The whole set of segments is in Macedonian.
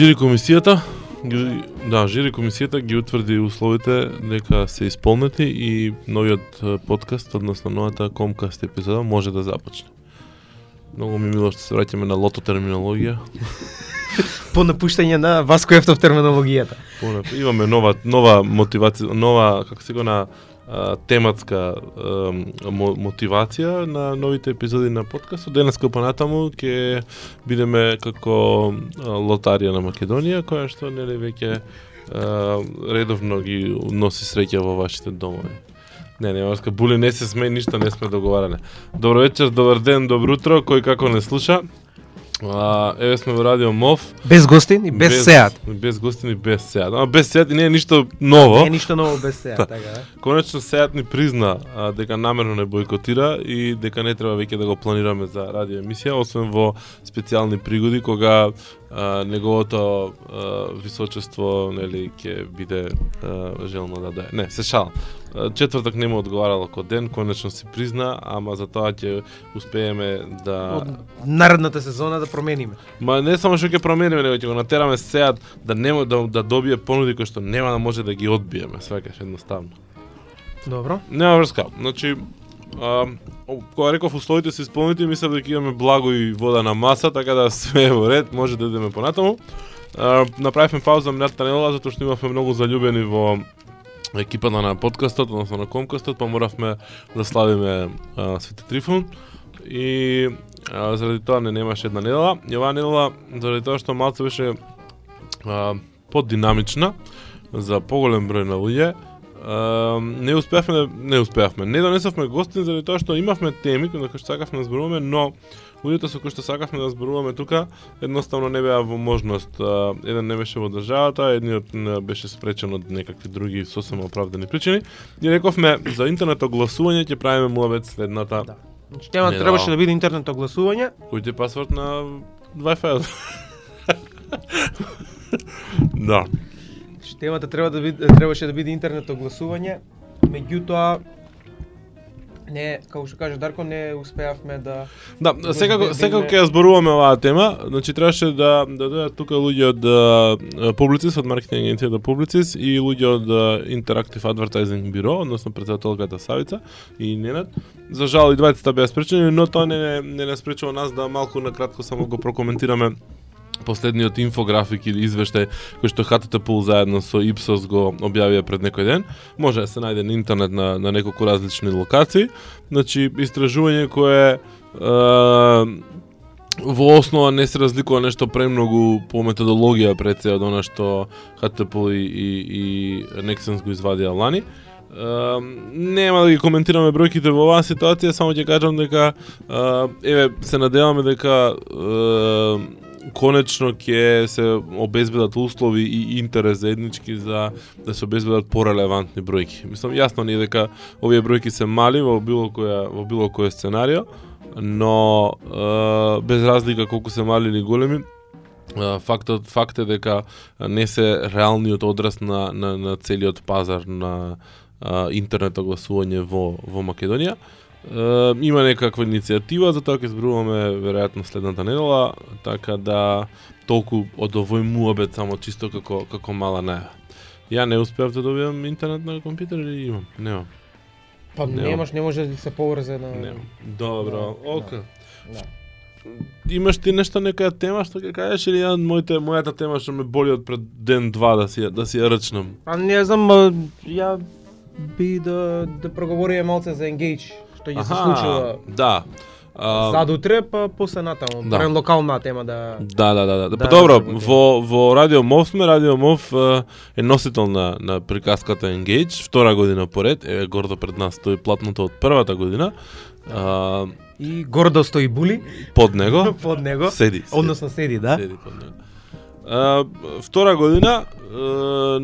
Жири комисијата ги, да, жири комисијата ги утврди условите дека се исполнети и новиот подкаст, односно новата комкаст епизода може да започне. Многу ми мило што се враќаме на лото терминологија. По напуштање на Васко Ефтов терминологијата. Имаме нова нова мотивација, нова како се го на тематска мотивација на новите епизоди на подкастот. Денеска понатаму ќе бидеме како лотарија на Македонија, која што нели веќе редовно ги носи среќа во вашите домови. Не, не, Оска, були не се сме, ништо не сме договаране. Добро вечер, добар ден, добро утро, кој како не слуша. А, еве сме во Радио МОВ. Без гостин и без, без сеат. Без гостин и без сеат. Ама без сеат и не е ништо ново. Не е ништо ново без сеат, така да. Конечно сеат ни призна а, дека намерно не бойкотира и дека не треба веќе да го планираме за радио емисија, освен во специјални пригоди кога а, неговото а, височество нели ќе биде а, желно да даде. Не, се шалам. Четвртак нема одговарало кој ден, конечно си призна, ама за тоа ќе успееме да Од наредната сезона да промениме. Ма не само што ќе промениме, него ќе го натераме сеат да нема да, да добие понуди кои што нема да може да ги одбиеме, свекаш едноставно. Добро. Нема врска. Значи, а, кога реков условите се исполнити, мислам дека имаме благо и вода на маса, така да све е во ред, може да идеме понатаму. А, направивме пауза минатата недела затоа што имавме многу заљубени во екипата на подкастот, односно на комкастот, па моравме да славиме а, Свети Трифон и а, заради тоа не немаше една недела. И оваа недела, заради тоа што малце беше а, поддинамична за поголем број на луѓе, не успеавме, не успеавме. Не донесовме гостин заради тоа што имавме теми кои што сакавме да зборуваме, но луѓето со кои што сакавме да зборуваме тука едноставно не беа во можност. Еден не беше во државата, едниот беше спречен од некакви други сосема оправдани причини. И рековме за интернет огласување ќе правиме муабет следната. Да. Значи тема требаше да биде интернет огласување. Кој ти пасворд на Wi-Fi? да. Значи темата треба да биде требаше да биде интернет огласување. Меѓутоа не, како што каже Дарко, не успеавме да Да, секако секако ќе ја зборуваме оваа тема, значи требаше да да дојдат тука луѓе од Publicis, од маркетинг агенцијата Publicis и луѓе од Interactive Advertising Bureau, односно председателката Савица и Ненад. За жал и двајцата беа спречени, но тоа не не не спречува нас да малку на кратко само го прокоментираме последниот инфографик или извештај кој што HTTP заедно со Ipsos го објавија пред некој ден, може да се најде на интернет на, на неколку различни локации. Значи, истражување кое е, во основа не се разликува нешто премногу по методологија пред се од она што HTTP и, и, и Nexens го извадија лани. Uh, нема да ги коментираме бројките во оваа ситуација, само ќе кажам дека uh, еве се надеваме дека uh, конечно ќе се обезбедат услови и интерес заеднички за да се обезбедат порелевантни бројки. Мислам јасно ни дека овие бројки се мали во било која во било кој сценарио, но е, без разлика колку се мали или големи, фактот факт е дека не се реалниот одраз на на, на целиот пазар на интернет огласување во во Македонија има некаква иницијатива, за тоа ќе зборуваме веројатно следната недела, така да толку од овој муабет само чисто како како мала најава. Ја не успеав да добијам интернет на компјутер или имам? Немам. Па Немам. немаш, не може да се поврзе на Немам. Добро, ока. Да. Имаш ти нешто некоја тема што ќе кажеш или ја моите мојата тема што ме боли од пред ден два да си да си ја рчнам? А не знам, ја би да да проговориме малце за Engage, што ќе се случува Да. А, задутре, па после натаму. Да. Да. локална тема да Да, да, да, да. Да, Па добро, да, во во Радио МОВ сме, Радио МОВ е, носител на на приказката Engage, втора година поред, е гордо пред нас стои платното од првата година. А, и гордо стои були под него под него. седи, седи. Односно седи, да. Седи под него. А, втора година, а,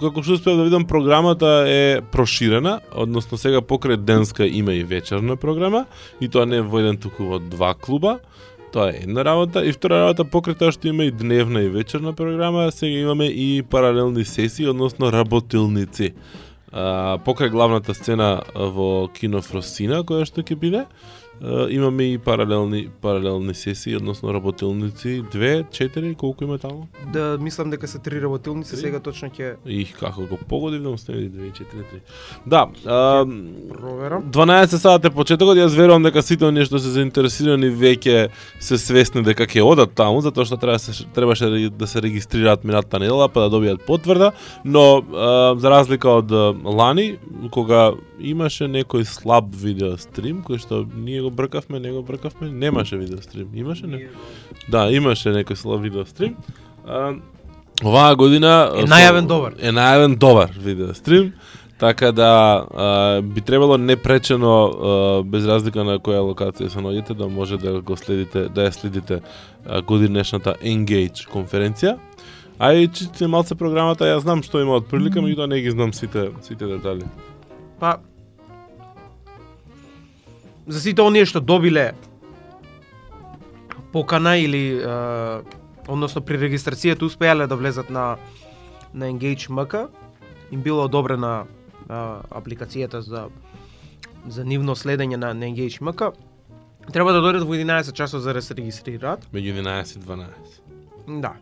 како што успеав да видам, програмата е проширена, односно сега покрај денска има и вечерна програма, и тоа не е во еден туку во два клуба, тоа е една работа, и втора работа покрај тоа што има и дневна и вечерна програма, сега имаме и паралелни сесии, односно работилници. А, покрај главната сцена во кино Фросина, која што ќе биде, имаме и паралелни паралелни сесии, односно работилници, две, четири, колку има таму? Да мислам дека се три работилници, Три? сега точно ќе И како го погодив да стави 2 4 3. Да, а, проверам. 12 сати е почетокот, јас верувам дека сите оние што се заинтересирани веќе се свесни дека ќе одат таму, затоа што треба се, требаше да- да се регистрираат минатата недела па да добијат потврда, но а, за разлика од лани, кога имаше некој слаб видеострим, кој што ние го бркавме, не го бркавме, немаше видеострим, имаше не? Да, имаше некој слаб видеострим. А, оваа година Е најавен добар. Е најавен добар видеострим. Така да а, би требало непречено а, без разлика на која локација се наоѓате да може да го следите, да ја следите а, годинешната Engage конференција. А и читате малце програмата, ја знам што има од прилика, меѓутоа не ги знам сите сите детали. Па за сите оние што добиле покана или е, односно при регистрацијата успеале да влезат на на Engage MK, им било одобрена а, апликацијата за за нивно следење на, на Engage MK. Треба да дојдат во 11 часот за да се регистрираат. Меѓу 11 и 12. Да.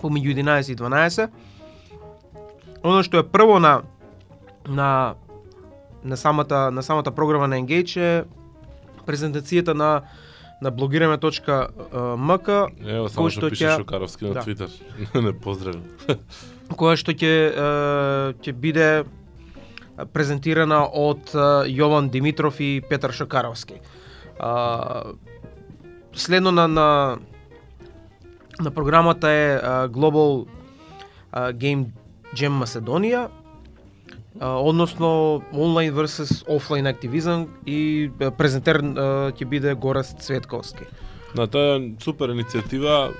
Помеѓу 11 и 12. Оно што е прво на на на самата на самата програма на Engage е презентацијата на на блогираме.мк Ево само Кој што пише ќе- Шукаровски на Да. Твитер. не поздравам. која што ќе ќе биде презентирана од Јован Димитров и Петар Шакаровски. А, следно на на на програмата е Global Game Jam Macedonија, а, односно онлайн versus офлайн активизам и презентер ќе биде Гораст Цветковски. На тоа супер иницијатива.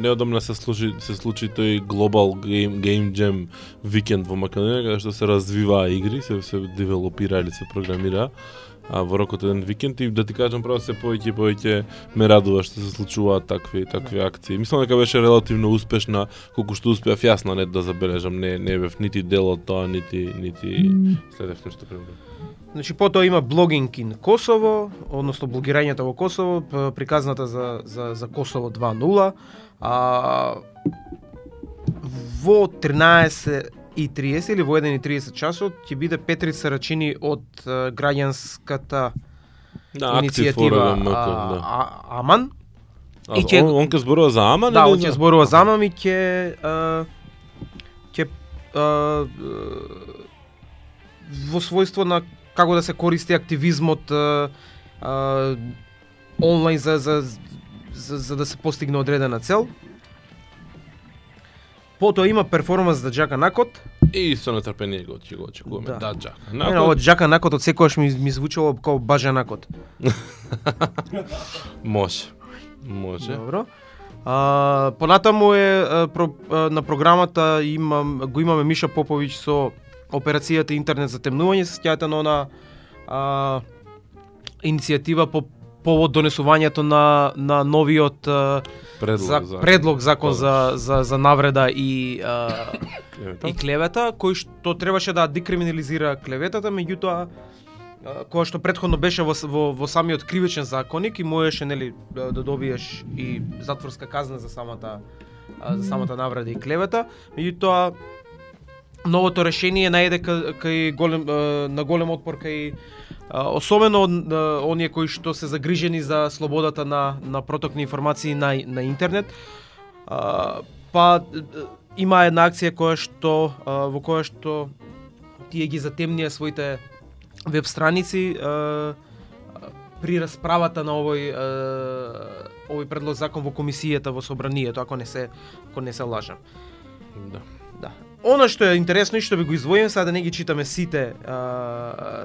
Неодамна се случи се случи тој Global Game Game Jam викенд во Македонија каде што се развиваа игри, се се девелопира или се програмира а, во рокот еден викенд и да ти кажам право се повеќе и повеќе ме радува што се случуваат такви такви акции. Мислам дека беше релативно успешна колку што успеав јас на нет да забележам, не не бев нити дел од тоа, нити нити следев нешто примерно. Значи потоа има блогинг ин Косово, односно блогирањето во Косово, приказната за за за Косово 2.0. А во 13 и 30 или во 1 и 30 часот ќе биде Петрица Рачини од е, граѓанската Да, иницијатива ОРГМК, а, да. а, Аман. А, и ќе- он, он ќе зборува за Аман Да, он за- ќе зборува за Аман и ќе а, ќе а, во својство на како да се користи активизмот а, а, онлайн за, за, за, за да се постигне одредена цел. Потоа има перформанс за Джака Накот. И со нетрпение го ќе го очекуваме. Да. Да, Джак. Не, ова Джака Накот од секогаш ми, ми звучало како Бажа Накот. Може. Може. Добро. А, понатаму е а, про, а, на програмата имам го имаме Миша Поповиќ со операцијата интернет за темнување, се сеќавате на она а, иницијатива по повод донесувањето на на новиот а, Предлог за, за предлог закон за, за за навреда и а, клевета. и клевета, кој што требаше да декриминализира клеветата, меѓутоа која што претходно беше во, во, во самиот кривичен законник и можеше нели да, да добиеш и затворска казна за самата за самата навреда и клевета, меѓутоа новото решение најде кај, голем на голем отпор кај особено од, оние кои што се загрижени за слободата на на проток на информации на на интернет. Па има една акција која што во која што тие ги затемнија своите веб страници при расправата на овој овој предлог закон во комисијата во собранието, ако не се ако не се лажам. Да. Да. Она што е интересно и што би го издвоим, сега да не ги читаме сите а,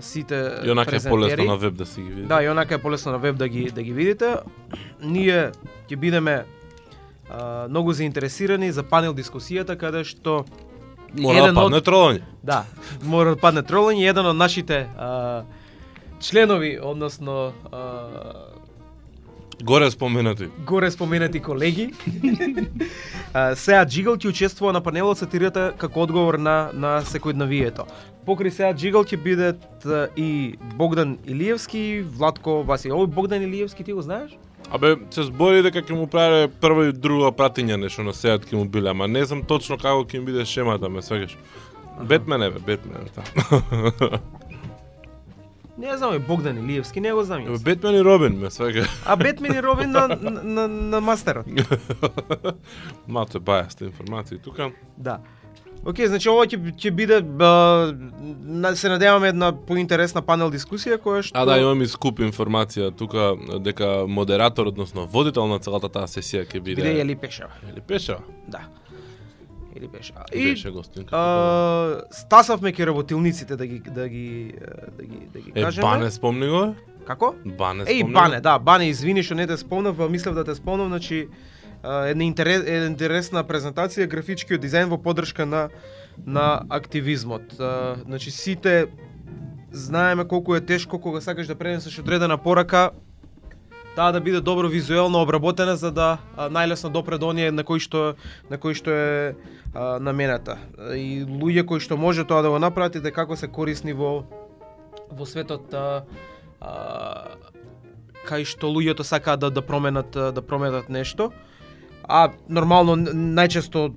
сите И онака е полесно на веб да си ги видите. Да, и онака е полесно на веб да ги да ги видите. Ние ќе бидеме а, многу заинтересирани за панел дискусијата каде што Мора да еден од- падне тролање. да, мора да падне тролање еден од нашите а, членови, односно а, Горе споменати. горе споменати колеги. А, Сеа Джигал ќе учествува на панелот сатирата како одговор на на секојдневието. Покри Сеа Джигал ќе бидат а, и Богдан Илиевски, Владко Васи. Овој Богдан Илиевски ти го знаеш? Абе, се збори дека ќе му прави прво и друго пратење нешто на сеат ќе му биле, ама не знам точно како ќе им биде шемата, ме свегаш. Бетмен е, бе, Бетмен е, таа. Не знам, е Богдан Илиевски, не го знам. Јас. Бетмен и Робин, ме свега. А Бетмен и Робин на, на, на, на мастерот. Мато е бајаста информација тука. Да. Океј, значи ова ќе ќе биде а, се надеваме една поинтересна панел дискусија која што А да, имам и скуп информација тука дека модератор, односно водител на целата таа сесија ќе биде биде Јели Пешева. Или Пеша? Да. Или Пешева. И Беше гостинка. а, стасавме ке работилниците да ги да ги да ги да ги Е, кажеме. Бане спомни го? Како? Бане Еј, спомни Бане, го? да, Бане, извини што не те спомнав, а мислев да те спомнам, значи една интерес, една интересна презентација, графичкиот дизајн во поддршка на на активизмот. А, значи сите знаеме колку е тешко кога сакаш да пренесеш одредена порака, таа да биде добро визуелно обработена за да а, најлесно допре до оние на кои што на кои што е а, намената. И луѓе кои што може тоа да го направат и да како се корисни во во светот а, а, кај што луѓето сакаат да да променат да променат нешто. А нормално најчесто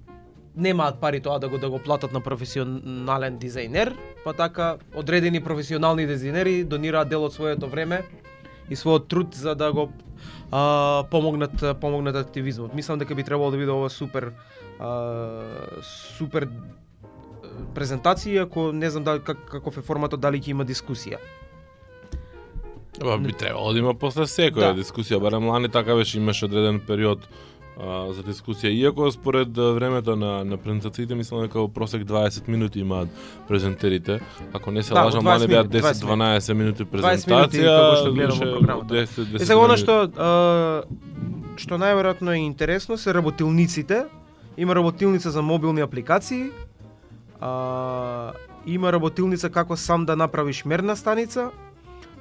немаат пари тоа да го да го платат на професионален дизајнер, па така одредени професионални дизајнери донираат дел од своето време и својот труд за да го а, помогнат помогнат активизмот. Мислам дека би требало да биде ова супер а, супер презентација, ако не знам дали как, каков е форматот, дали ќе има дискусија. Ба, би требало да има после секоја Да. дискусија, барем лани така беше, имаше одреден период а, за дискусија. Иако според времето на, на презентациите, мислам дека во просек 20 минути имаат презентерите. Ако не се Да, лажам, 20 лани беа минути, 10-12 минути 20 презентација. минути, како што гледам во програмата. 10, 10 Е сега она минути. што а, што најверојатно е интересно се работилниците. Има работилница за мобилни апликации. А, има работилница како сам да направиш мерна станица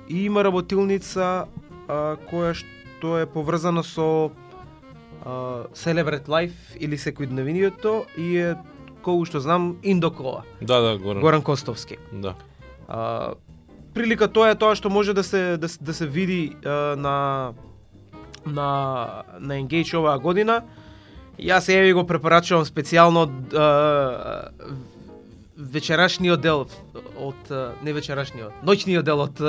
и има работилница а, која што е поврзана со Celebrate Life или секојдневнието и е колку што знам Индокола, Да, да, Горан. Горан Костовски. Да. А, прилика тоа е тоа што може да се да, се- да се види а, на на на Engage оваа година. Јас еве го препорачувам специјално вечерашниот дел од не вечерашниот, ноќниот дел од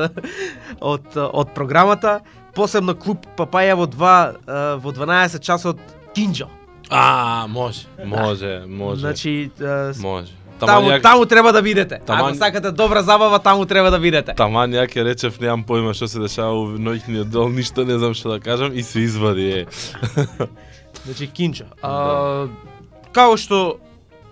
од од програмата, посебно клуб Папаја во 2 а, во 12 часот Кинџо. А, може, може, може. Значи може. таму ја- таму треба да видите. Таман- Ако сакате добра забава, таму треба да видите. Таман ја ќе речев, немам појма што се дешава во ноќниот дел, ништо не знам што да кажам и се извади е. Значи Кинча. А, како што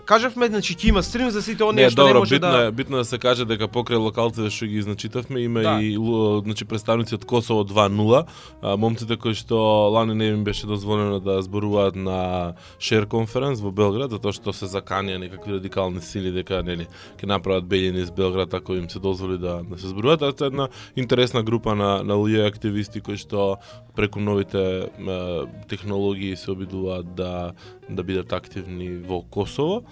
кажавме, значи ќе има стрим за сите оние Не, што добро, не може битно да е, битно е да се каже дека покрај локалците што ги изначитавме има Да. и значи представници од Косово 2:0, а, момците кои што лани не им беше дозволено да зборуваат на шер конференц во Белград затоа што се заканија некакви радикални сили дека нели ќе направат белјени из Белград ако им се дозволи да да се зборуваат, тоа е една интересна група на на луѓе активисти кои што преку новите е, технологии се обидуваат да да бидат активни во Косово.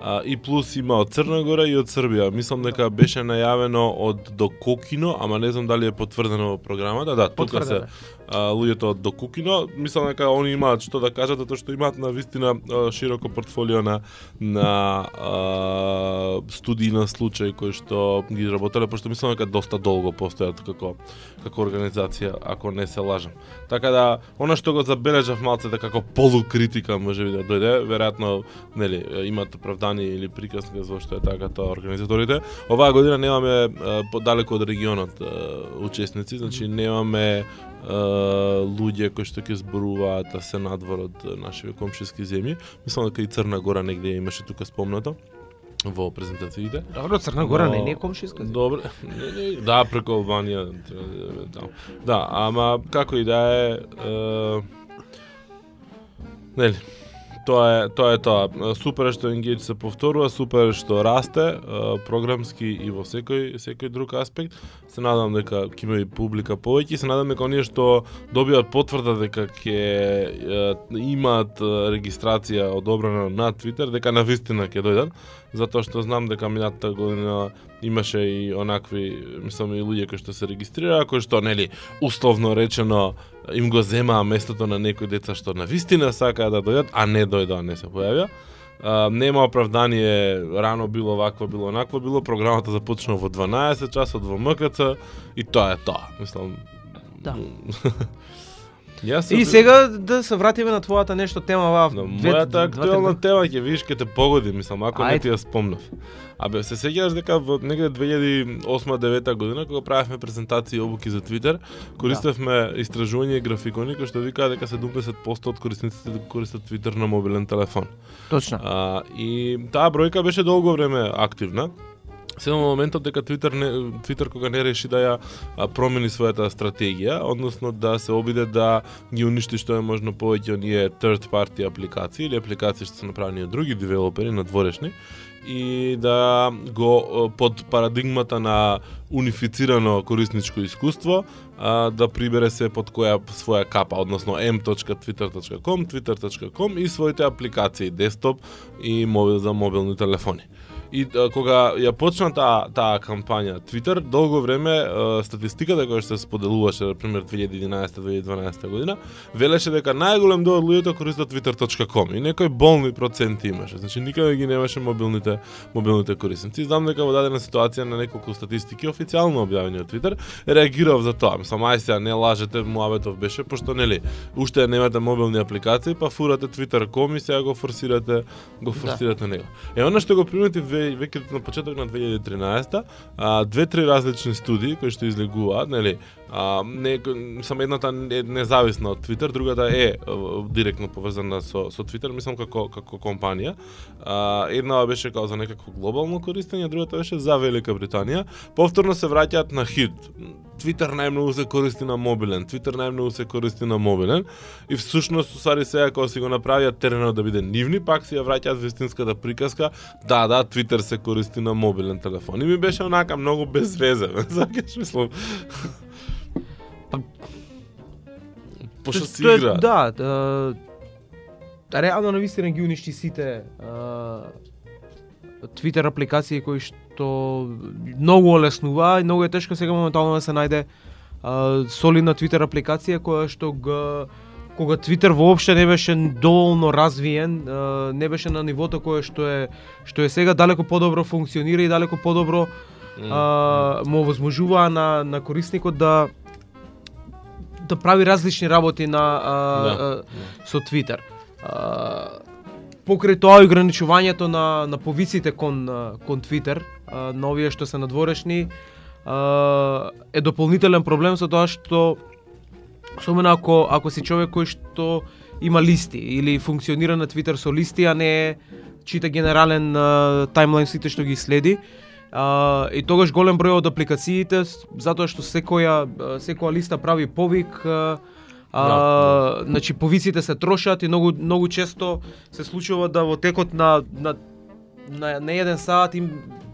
А, и плюс има од Црна Гора и од Србија. Мислам дека беше најавено од Дококино, ама не знам дали е потврдено во програмата. Да, тука се а, луѓето од Докукино. Мислам дека они имаат што да кажат, затоа што имаат на вистина широко портфолио на на а, студии на случаи кои што ги изработале, пошто мислам дека доста долго постојат како како организација, ако не се лажам. Така да, она што го забележав малце дека како полукритика може би да дојде, веројатно нели имат оправдание или приказка за што е така тоа организаторите. Оваа година немаме подалеку од регионот учесници, значи немаме луѓе кои што ќе зборуваат а се надвор од нашите комшиски земји. Мислам дека и Црна Гора негде имаше тука спомнато во презентациите. Добро, Црна Гора Но- не е комшиска. Добре, не, не, да, преку Албанија да таму. Да, ама како и да е, е нели, тоа е тоа е тоа. Супер што Engage се повторува, супер што расте програмски и во секој секој друг аспект. Се надам дека ќе има и публика повеќе, се надам дека оние што добиваат потврда дека ќе имаат регистрација одобрена на Твитер, дека на вистина ќе дојдат, затоа што знам дека минатата година имаше и онакви, мислам и луѓе кои што се регистрираа, кои што нели условно речено им го земаа местото на некои деца што на вистина сакаат да дојдат, а не дојдоа, не се појавија. А, нема оправдание, рано било вакво, било онакво било, програмата започна во 12 часот во МКЦ и тоа е тоа. Мислам, Да. Јас И сега да се вратиме на твојата нешто тема во На мојата актуелна тема ќе видиш ќе те погоди, мислам, ако не Ајде. ти ја спомнав. Абе, се сеќаваш дека во негде 2008-2009 година кога правевме презентации и обуки за Твитер, користевме истражување и графикони кои што викаат дека 70% од корисниците да користат Твитер на мобилен телефон. Точно. А, и таа бројка беше долго време активна. Се во моментот дека Твитер не Твитер кога не реши да ја промени својата стратегија, односно да се обиде да ги уништи што е можно повеќе оние third party апликации или апликации што се направени од други девелопери надворешни и да го под парадигмата на унифицирано корисничко искуство а, да прибере се под која своја капа, односно m.twitter.com, twitter.com и своите апликации десктоп и мобил за мобилни телефони. И а, кога ја почна таа таа кампања Twitter, долго време а, статистиката која што се споделуваше, на пример 2011-2012 година, велеше дека најголем дел од луѓето користат twitter.com и некои болни проценти имаше. Значи никаде ги немаше мобилните мобилните корисници. Знам дека во дадена ситуација на неколку статистики официјално објавени од Twitter реагирав за тоа. Мислам, ај сега не лажете, муабетов беше пошто нели уште немате мобилни апликации, па фурате Twitter.com и сега го форсирате го форсирате него. Е она што го приметив ве- веќе на почеток на 2013 а, две-три различни студии кои што излегуваат, нели, а, не, сам едната е независна од Twitter, другата е директно поврзана со, со Twitter, мислам како, како компанија. А, една беше као за некакво глобално користење, другата беше за Велика Британија. Повторно се враќаат на хит. Твитер најмногу се користи на мобилен, Твитер најмногу се користи на мобилен и всушност усари сега кога си го направиат теренот да биде нивни, пак си ја враќаат вистинската приказка, да, да, Твитер се користи на мобилен телефон. И ми беше онака многу безвезе, сакаш мислам. Па- Пошто си Тоа е- игра. Да, да, реално на вистина ги уништи сите Twitter апликации кои што многу олеснува и многу е тешко сега моментално да се најде а, солидна Twitter апликација која што га кога Twitter воопште не беше доволно развиен, а, не беше на нивото кое што е што е сега далеко подобро функционира и далеко подобро а, му овозможуваа на на корисникот да да прави различни работи на а, Да, а, со Twitter. А, покрај тоа и ограничувањето на на повиците кон кон а, на овие што се надворешни, а, е дополнителен проблем со тоа што особено ако ако си човек кој што има листи или функционира на Twitter со листи, а не чита генерален а, таймлайн сите што ги следи. А, и тогаш голем број од апликациите, затоа што секоја секоја листа прави повик, а, а, Да, значи повиците се трошат и многу многу често се случува да во текот на на на, на еден сат им 15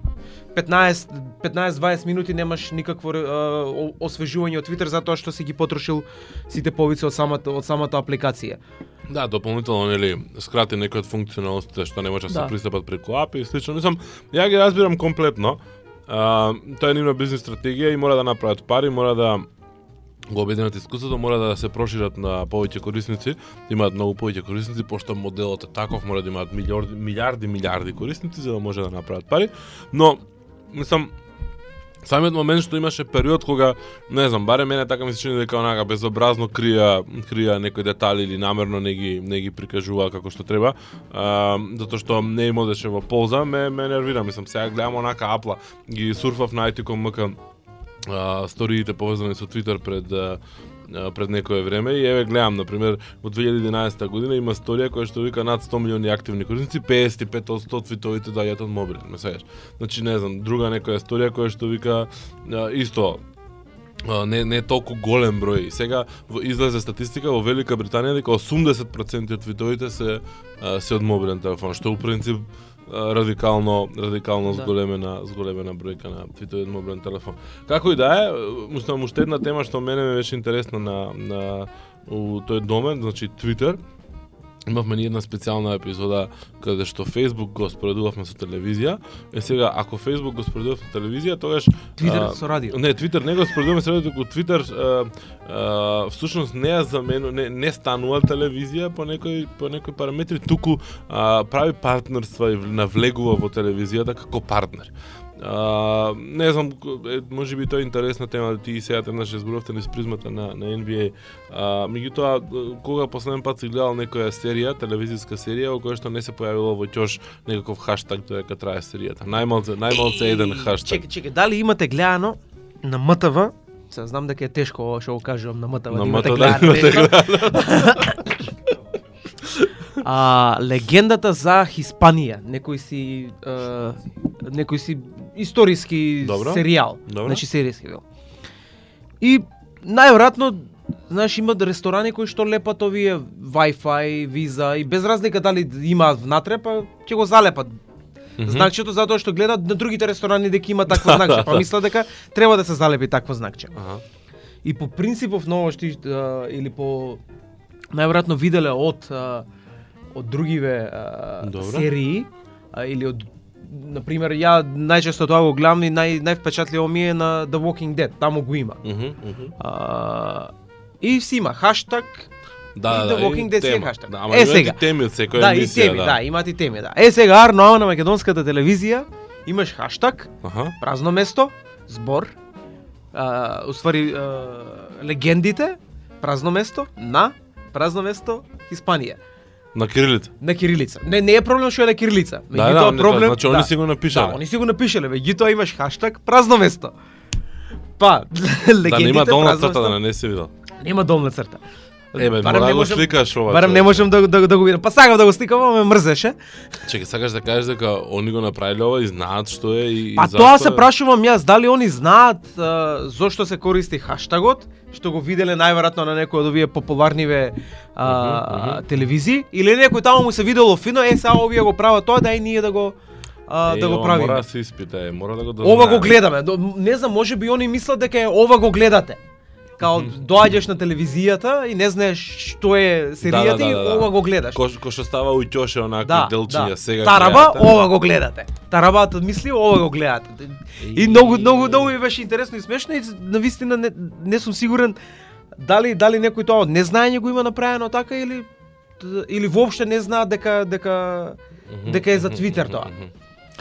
15-20 минути немаш никакво о- освежување од Twitter затоа што си ги потрошил сите повици од самата од самата апликација. Да, дополнително нели скрати некои од функционалностите што не може да се Да. пристапат преку API и слично. Мислам, ја ги разбирам комплетно. А, тоа е нивна бизнес стратегија и мора да направат пари, мора да го обединат искуството, мора да се прошират на повеќе корисници, имаат многу повеќе корисници, пошто моделот е таков, мора да имаат милиарди, милиарди, милиарди корисници за да може да направат пари. Но, мислам, Самиот момент што имаше период кога, не знам, барем мене така ми се чини дека онака безобразно крија крија некои детали или намерно не ги не ги прикажува како што треба, а, затоа што не им одеше во полза, ме ме нервира, мислам, сега гледам онака апла, ги сурфав на IT.com а, сториите повезани со Twitter пред а, пред некое време и еве гледам на пример во 2011 година има сторија која што вика над 100 милиони активни корисници, 55 од 100 твитовите доаѓаат од мобилен, ме сеќаш. Значи не знам, друга некоја сторија која што вика исто не не е толку голем број. Сега во излезе статистика во Велика Британија дека 80% од твитовите се се од мобилен телефон, што у принцип радикално радикално Да. зголемена зголемена бројка на твитовиот мобилен телефон. Како и да е, муштам уште една тема што мене ме беше интересна на на у тој домен, значи Twitter. Имавме ни една специјална епизода каде што Facebook го споредувавме со телевизија. Е сега ако Facebook го споредувавме со телевизија, тогаш Твитер а, со радио. Не, Твитер не го споредуваме со радио, туку Твитер а, а, всушност не ја замену, не, не станува телевизија по некои по некои параметри, туку а, прави партнерства и навлегува во телевизијата како партнер. А, не знам, може би тоа е интересна тема, да ти и сега еднаш ја зборувавте низ призмата на, на NBA. А, меѓутоа, кога последен пат си гледал некоја серија, телевизиска серија, во која што не се појавило во ќош некаков хаштаг додека трае серијата. Најмалце, најмалце еден хаштаг. Чекај, чекај, дали имате гледано на МТВ? Се знам дека е тешко ова што го кажувам на МТВ. На МТВ да гледано имате нешто. А, легендата за Хиспанија, некој си е, некој си историски Добро. серијал. Добро. Значи серијски филм. И најверојатно знаеш имаат ресторани кои што лепат овие Wi-Fi, виза и без разлика дали имаат внатре, па ќе го залепат Мгм. знакчето затоа што гледат на другите ресторани дека има такво знакче, па мислат дека треба да се залепи такво знакче. Аха. И по принципов на ова што или по најверојатно виделе од а, од другиве а, Добро. серии а, или од на пример ја најчесто тоа го гледам и нај највпечатливо ми е на The Walking Dead, таму го има. Мгм, мгм. А, и си има хаштаг Да, И да, The Walking Dead си е тема. хаштаг. Да, ама Е, сега. и теми од секоја да, и емисија, теми, да. да. имаат и теми, да. Е сега Арно ама на македонската телевизија имаш хаштаг Аха. празно место, збор, а, уствари а, легендите, празно место, на, празно место, Испанија. На кирилица. На кирилица. Не, не е проблем што е на кирилица. Да, да, не, проблем, значи они си го напишале. Да, они си го напишале, меѓутоа имаш хаштаг празно место. Па, Да легендите нема долна црта, да не се видел. Нема долна црта. Е, бе, Барем мора не можем- сликаш ова. Барем не можам да, да, да го видам. Па сакам да го сликам, ама ме мрзеше. Чекај, сакаш да кажеш дека они го направиле ова и знаат што е и Па тоа се прашувам јас, дали они знаат а, зошто се користи хаштагот, што го виделе најверојатно на некој од овие популарниве а, телевизии, или некој таму му се видело фино, е сега овие го прават тоа, да и ние да го а, Е, да го правиме. Мора да се испита, е, мора да го Ова го гледаме. Не знам, може би они мислат дека е ова го гледате. Као доаѓаш на телевизијата и не знаеш што е серијата да, и да, да. ова го гледаш. Кој што става у ќоше онакви Да, делчиња да. сега. Тараба, гледате. ова го гледате. Тарабата мисли, ова го гледате. И многу, многу, многу ми беше интересно и смешно и на вистина не, не сум сигурен дали дали некој тоа од незнаење го има направено така или или воопште не знаат дека дека дека е за Твитер тоа.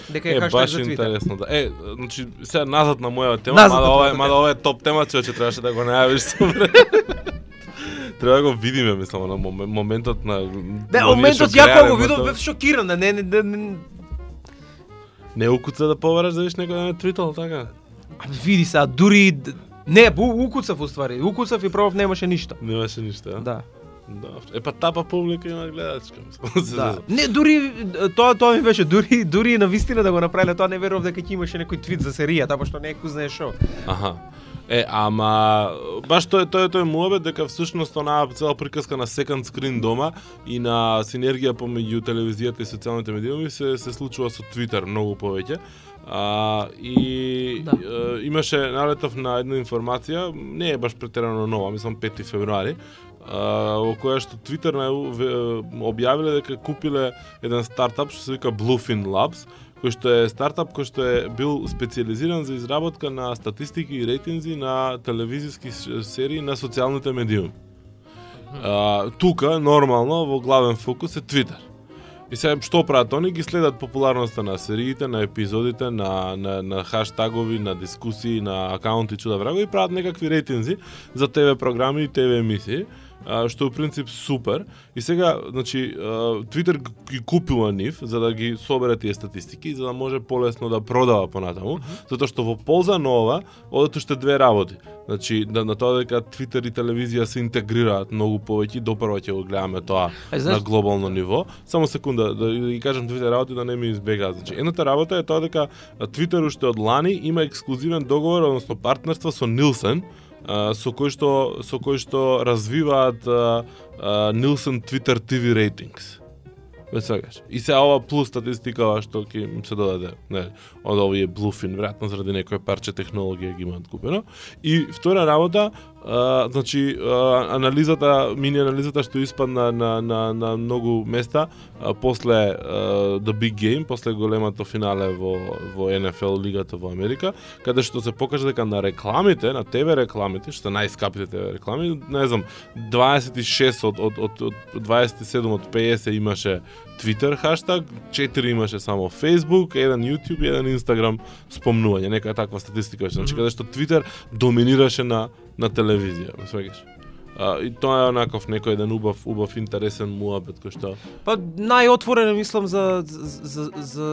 Дека е Е, хаштаг баш за Твитер. интересно. Да. Е, значи, сега назад на моја тема, Назад мада ова е, мада ова е топ тема, човече, требаше да го најавиш. Треба да го видиме, мислам, на мом- моментот на... На моментот овие што ја кога го видов бев шокиран, не не не, не Не укуца да повераш да видиш некој да не твитал, така? А, види се, дури не, бу укуцав уствари. Укуцав и пробав немаше ништо. Немаше ништо, а? Да. Да. Е, па тапа публика има гледачка, Да. Не, дури тоа тоа ми беше дури дури на вистина да го направиле тоа не верував дека ќе имаше некој твит за серијата, па што не кој знае шо. Аха. Е, ама баш тој тој тој муабет дека всушност онаа цела приказка на second screen дома и на синергија помеѓу телевизијата и социјалните медиуми се се случува со Twitter многу повеќе. А, и Да. е, имаше налетов на една информација, не е баш претерано нова, мислам 5 февруари, во која што Twitter објавиле дека купиле еден стартап што се вика Bluefin Labs, кој што е стартап кој што е бил специализиран за изработка на статистики и рейтинзи на телевизиски серии на социјалните медиуми. А, тука, нормално, во главен фокус е Твитер. И сега што прават они? Ги следат популарноста на сериите, на епизодите, на, на, на хаштагови, на дискусии, на акаунти чуда враго и прават некакви рейтинзи за ТВ програми и ТВ емисии а, што е принцип супер. И сега, значи, Twitter ги купила нив за да ги собере тие статистики, за да може полесно да продава понатаму, затоа што во полза на ова одат уште две работи. Значи, да, на тоа дека Twitter и телевизија се интегрираат многу повеќе, допрво ќе го гледаме тоа А, на знаеш, глобално ниво. Само секунда, да ги кажам двете работи да не ми избегаат. Значи, едната работа е тоа дека Twitter уште од лани има ексклузивен договор, односно партнерство со Нилсен, со кој што со кој што развиваат а, Нилсен Twitter TV ratings. Ме. И се ова плюс статистикава што ќе се додаде, не, од овие Bluefin, веројатно заради некој парче технологија ги имаат купено. И втора работа, а, значи а, анализата, мини анализата што испадна на, на, на многу места а, после а, The Big Game, после големото финале во во NFL лигата во Америка, каде што се покажа дека на рекламите, на ТВ рекламите, што најскапите ТВ реклами, не знам, 26 од од од, од 27 од 50 имаше Twitter хаштаг, 4 имаше само Facebook, еден YouTube еден Instagram спомнување, нека таква статистика беше. Значи каде што Twitter доминираше на на телевизија, ме свегаш. А, и тоа е онаков некој еден убав, убав интересен муабет кој што Па најотворено мислам за, за, за, за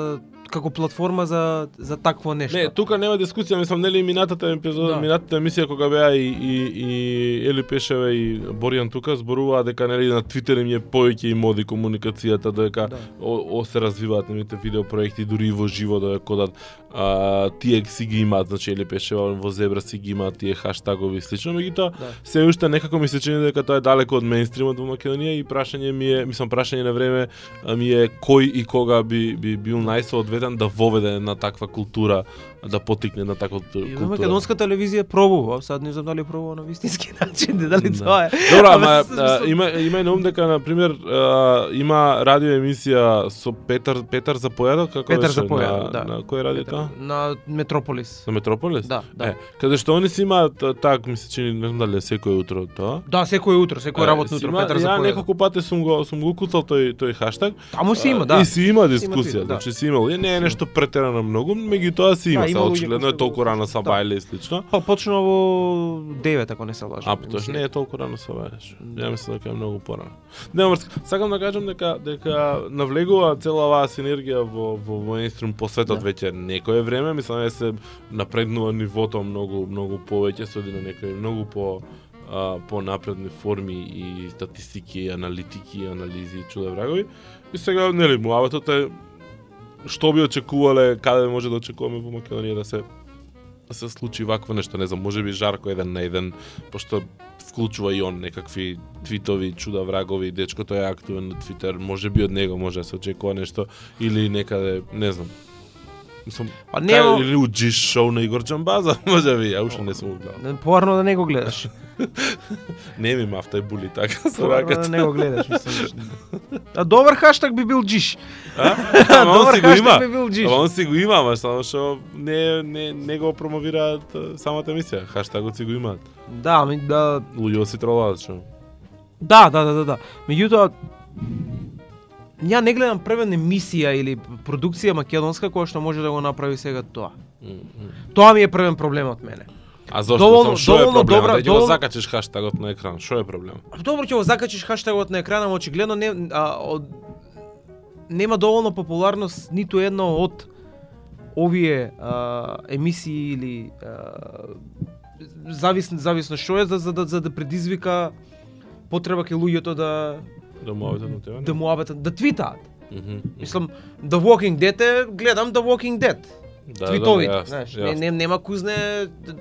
како платформа за за такво нешто. Не, тука нема дискусија, мислам нели минатата епизода, Да. минатата емисија кога беа и, и, и Ели Пешеве и Боријан тука зборуваа дека нели на Твитер им е повеќе и моди комуникацијата, дека Да. о, о се развиваат нивните видеопроекти дури и во живо да кодат а, тие си ги имаат, значи Ели Пешева во Зебра си ги имаат тие хаштагови и слично, меѓутоа Да. се уште некако ми се чини дека тоа е далеко од мејнстримот во Македонија и прашање ми е, мислам прашање на време ми е кој и кога би би бил најсоодветен да воведе една таква култура, да потикне на во култура. македонска телевизија пробува, сад не знам дали пробува на вистински начин, дали Да. тоа е. Добро, Ама има има и на ум дека на пример има радио емисија со Петар Петар Запојадо како Петар беше Запојадо, на, да. на кој радио тоа? на Метрополис. На Метрополис? Да, да. Е, каде што они си имаат так ми се чини не знам дали секој утро тоа. Да, секој утро, секој работно утро Петар Ја Запојадо. неколку пати сум го сум го куцал тој тој хаштаг. Таму си има, да. И си има дискусија, да. значи си имал. И не е нешто претерано многу, меѓутоа си има. Има очигледно е толку рано са Да. бајле и слично. Па почнува во 9 ако не се лажам. А, потош не е толку рано са бајлеш. Ја мислам дека е многу порано. Не, врска, сакам да кажам дека дека навлегува цела оваа синергија во во мејнстрим по светот Да. веќе некое време, мислам дека се напреднува нивото многу многу повеќе се оди на некои многу по а, по напредни форми и статистики, аналитики, анализи, чуде врагови. И сега нели муабетот е што би очекувале, каде може да очекуваме во Македонија да се да се случи вакво нешто, не знам, може би Жарко еден на еден, пошто вклучува и он некакви твитови, чуда врагови, дечкото е активен на Твитер, може би од него може да се очекува нешто, или некаде, не знам. Мислам, Па нема... нема или у Джиш шоу на Игор Джамбаза, може би, ја уште не сум го гледал. Поарно да не го гледаш. Не ми мафта були така со Поарно да раката. не го гледаш, мислам. А добар хаштаг би бил джиш. А? Ама он Добар си го има. би бил джиш. Ама он си го има, ама само што не, не, не го промовираат а, самата емисија. Хаштагот си го имаат. Да, ами да Луѓе си тролаат што. Да, да, да, да, да. Меѓутоа ја не гледам превен емисија или продукција македонска која што може да го направи сега тоа. Тоа ми е првен проблем од мене. А зошто? Доволно- што е проблемот? добра- Да ќе го закачиш хаштагот на екран. Што е проблем? Добро ќе го закачиш хаштагот на екрана, ама очигледно не а, од нема доволно популарност ниту едно од овие а, емисии или а, зависно зависно што е за, за, да, за да предизвика потреба кај луѓето да Да му авите на тебе? да му абетат, да твитаат. Мислам, The Walking Dead е, гледам The Walking Dead. Да, твитовите, да, знаеш, не, не, нема кузне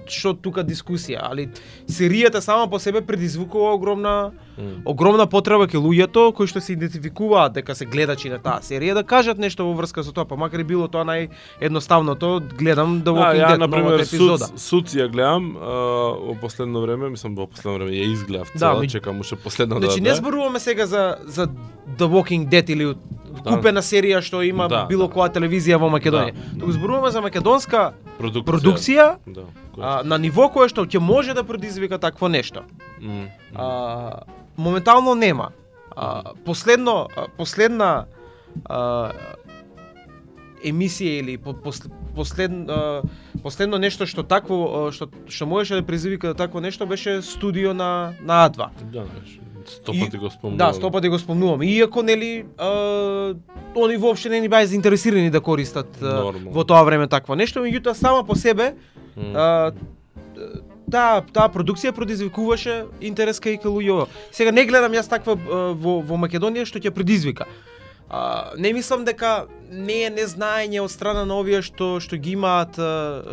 што тука дискусија, али серијата сама по себе предизвикува огромна Мм. огромна потреба кај луѓето кои што се идентификуваат дека се гледачи на таа серија да кажат нешто во врска со тоа, па макар и било тоа наједноставното, гледам Да, Walking Dead на новата епизода. суд, суд ја гледам а, во последно време, мислам во последно време ја изгледав Да, цела, ми- чекам уште последно Значи да не зборуваме сега за за The Walking Dead или купена серија што има Да, било да. која телевизија во Македонија. Туку зборуваме за македонска продукција. продукција Да. а, на ниво кое што ќе може да предизвика такво нешто. А, моментално нема. А, последно, последна а, емисија или по, пос, послед, а, последно нешто што такво што што можеше да предизвика такво нешто беше студио на на А2. Да, знаеш, сто И- пати го спомнувам. Да, сто пати го спомнувам. Иако нели а, они воопшто не ни баја заинтересирани да користат а, во тоа време такво нешто, меѓутоа сама по себе а, таа таа продукција предизвикуваше интерес кај луѓето. Сега не гледам јас таква во во Македонија што ќе предизвика. А, не мислам дека не е незнаење од страна на овие што што ги имаат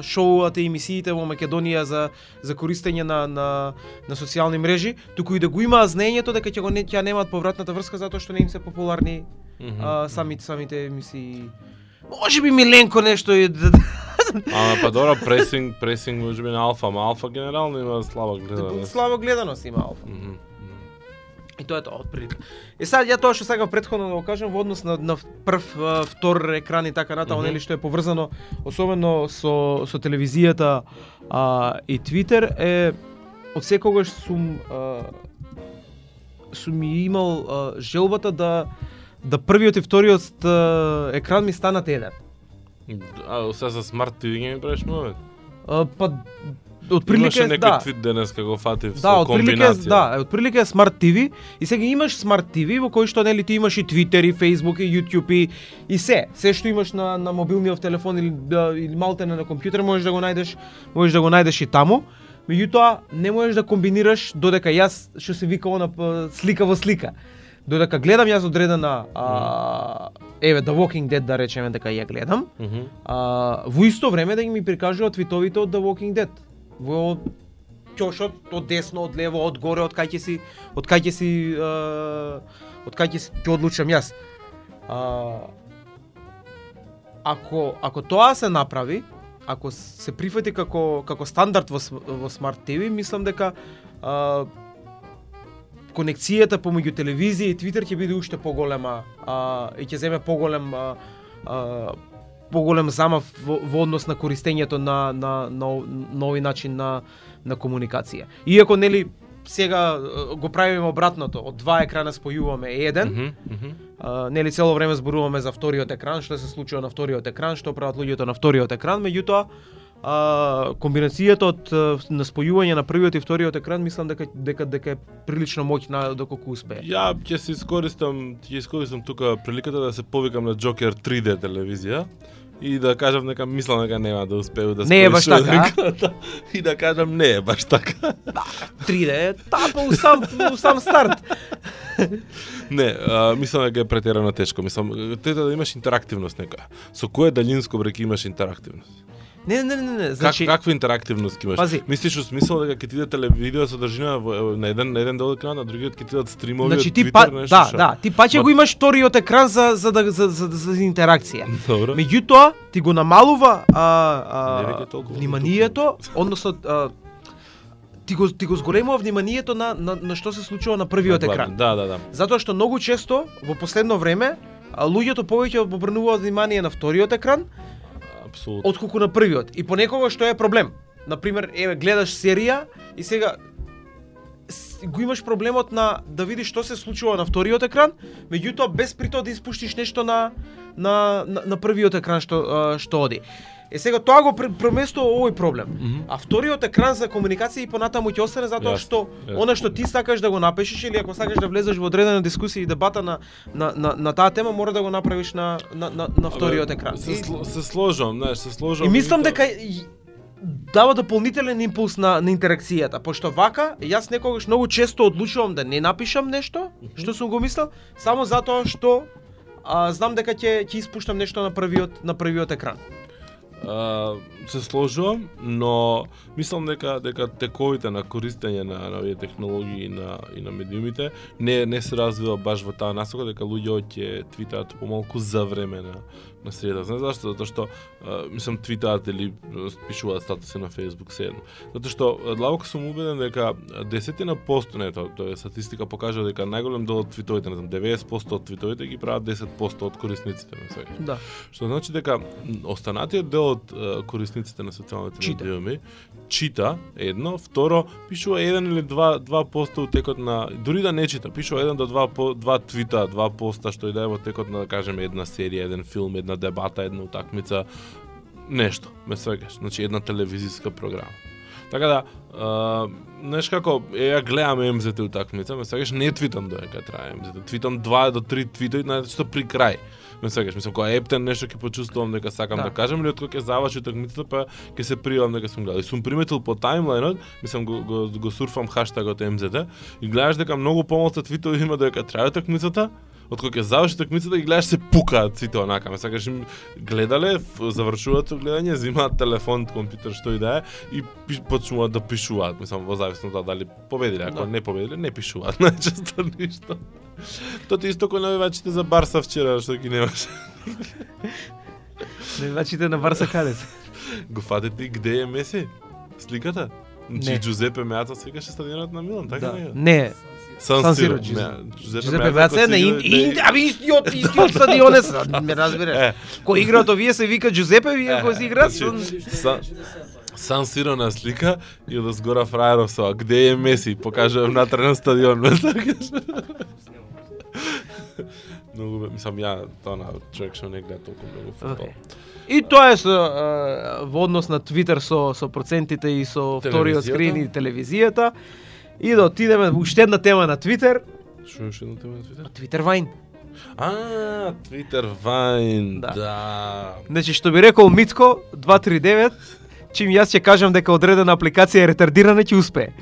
шоуата и емисиите во Македонија за за користење на на на социјални мрежи, туку и да го имаат знаењето дека ќе го не ќе немаат повратната врска затоа што не им се популарни Мгм. а, самите самите емисии. Може би Миленко нешто и да- Ама па добро, пресинг, пресинг може би на алфа, ама алфа генерално има слаба гледаност. слабо гледаност има алфа. Мгм, мгм. Тоа е тоа од прилика. И сега ја тоа што сакав претходно да го кажам во однос на, на прв, втор екран и така натаму, Мгм. нели што е поврзано особено со со телевизијата а, и Твитер е од секогаш сум а, сум имал а, желбата да да првиот и вториот а, екран ми станат еден. А сега со смарт TV ги ми правиш па отприлике Имаше некој да. твит денес како фатив Да, со отприлике комбинација. да, е, отприлике е Smart TV и сега имаш Smart TV во кој што нели ти имаш и Twitter и Facebook и YouTube и, и се, се што имаш на на мобилниот телефон или да, или малте на компјутер можеш да го најдеш, можеш да го најдеш и таму. Меѓутоа не можеш да комбинираш додека јас што се вика она слика во слика. Додека гледам јас одредена а, еве The Walking Dead да речеме дека ја гледам, а, во исто време да ги ми прикажуваат твитовите од The Walking Dead. Во ќошот, од десно, од лево, од горе, од кај ќе си, од кај ќе си, од кај ќе ќе одлучам јас. А, ако ако тоа се направи, ако се прифати како како стандард во во Smart TV, мислам дека а, конекцијата помеѓу телевизија и Твитер ќе биде уште поголема а, и ќе земе поголем а, а, поголем замав во, во однос на користењето на на на, на овој начин на на комуникација. Иако нели сега а, го правиме обратното, од два екрана спојуваме еден, Мгм, мгм. А, нели цело време зборуваме за вториот екран, што се случува на вториот екран, што прават луѓето на вториот екран, меѓутоа а, комбинацијата од на спојување на првиот и вториот екран мислам дека дека дека е прилично моќна доколку успее. Ја ќе се искористам, ќе искористам тука приликата да се повикам на Джокер 3D телевизија и да кажам дека мислам дека нема да успеу да Не е баш така, а? И да кажам не е баш така. 3D е тапа у сам у сам старт. Не, а, мислам дека е претерано тешко. Мислам, треба да имаш интерактивност нека. Со кое далинско бреки имаш интерактивност? Не, не, не, не, Значи... Как, каква интерактивност имаш? Пази. Мислиш во смисол дека ќе ти иде телевидео содржина на еден на еден дел екран, на другиот ќе ти идат стримови Значи од ти Twitter, па, нешто да, што? да, ти паќе Ма- го имаш вториот екран за за да за за, за, за интеракција. Добро. Меѓутоа, ти го намалува а, а, вниманието, односно а, ти го ти го зголемува вниманието на, на на што се случува на првиот Главно, екран. Да, да, да. Затоа што многу често во последно време луѓето повеќе обрнуваат внимание на вториот екран Апсолутно. отколку на првиот. И понекогаш што е проблем. Например, еве гледаш серија и сега го имаш проблемот на да видиш што се случува на вториот екран, меѓутоа без при тоа да испуштиш нешто на на на, на првиот екран што што оди. Е сега тоа го пр- преместува овој проблем. Мгм. А вториот екран за комуникација и понатаму ќе остане затоа Јасно, што јасно. она што ти сакаш да го напишеш или ако сакаш да влезеш во одредена дискусија и дебата на на на, на таа тема мора да го направиш на на на, на вториот екран. Се, И- се сложам, знаеш, се сложам. И мислам дека дава дополнителен импулс на, на интеракцијата, пошто вака, јас некогаш многу често одлучувам да не напишам нешто, што сум го мислел, само затоа што а, знам дека ќе ќе испуштам нешто на првиот на првиот екран. Се сложувам, но мислам дека дека тековите на користење на, на овие технологии и на и на медиумите не не се развива баш во таа насока дека луѓе ќе твитаат помалку за време на среда. Знаеш зашто? Затоа што а, мислам твитаат или пишуваат статуси на Facebook се едно. Затоа што длабоко сум убеден дека десетина посто, не тоа, тоа е статистика покажа дека најголем дел од твитовите, не знам, 90% од твитовите ги прават 10% од корисниците, не сваќаш. Да. Што значи дека останатиот дел од корисниците на социјалните медиуми чита едно, второ пишува еден или два два поста во текот на дури да не чита, пишува еден до два два твита, два поста што и да е во текот на да кажеме една серија, еден филм, една дебата, една утакмица, нешто, ме свегаш, значи една телевизиска програма. Така да, а, знаеш како, е, ја гледам МЗТ утакмица, ме свегаш, не твитам доека трае МЗТ, твитам два до три твитои, знаете што при крај. Ме свегаш, мислам, кога ептен нешто ќе почувствувам дека сакам Да. да, кажам, или откога ќе заврши утакмицата, па ќе се пријавам дека сум гледал. И сум приметил по таймлайнот, мислам го, го, го сурфам хаштагот МЗТ, и гледаш дека многу помалку твитови има доека трае утакмицата, од кога ќе заврши такмицата ги гледаш се пукаат сите онака, ме сакаш им гледале, завршуваат со гледање, земаат телефон, компјутер, што и да е и пиш, почнуваат да пишуваат, мислам во зависност од дали победиле, ако Да. не победиле, не пишуваат најчесто ништо. Тоа ти исто кој навивачите за Барса вчера што ги немаше. Навивачите на Барса каде се? Го фатите и где е Меси? Сликата? Значи Не. Джузепе Меаца свикаше стадионот на Милан, така Да. не е? Не, Сан Сан Сиро. Джузепе Меаца Меаца е на ин, ин, аби истиот, истиот стадионе се, ме разбираш. Е, Кој играат овие се вика Джузепе, вие Е, кој се играат значи, Сан, Сиро на слика и од згора фраеров со где е Меси, покажувам натре на стадион. Многу мислам ја тоа на човек што не гледа толку многу футбол. Океј. И тоа е со а, во однос на Твитер со со процентите и со вториот скрин и телевизијата. И да отидеме уште една тема на Твитер, Што е уште едно тема на Твитер? Твитер Вайн. А, Твитер Вайн, Да. да. Значи што би рекол Митко 239, чим јас ќе кажам дека одредена апликација е ретардирана, ќе успее.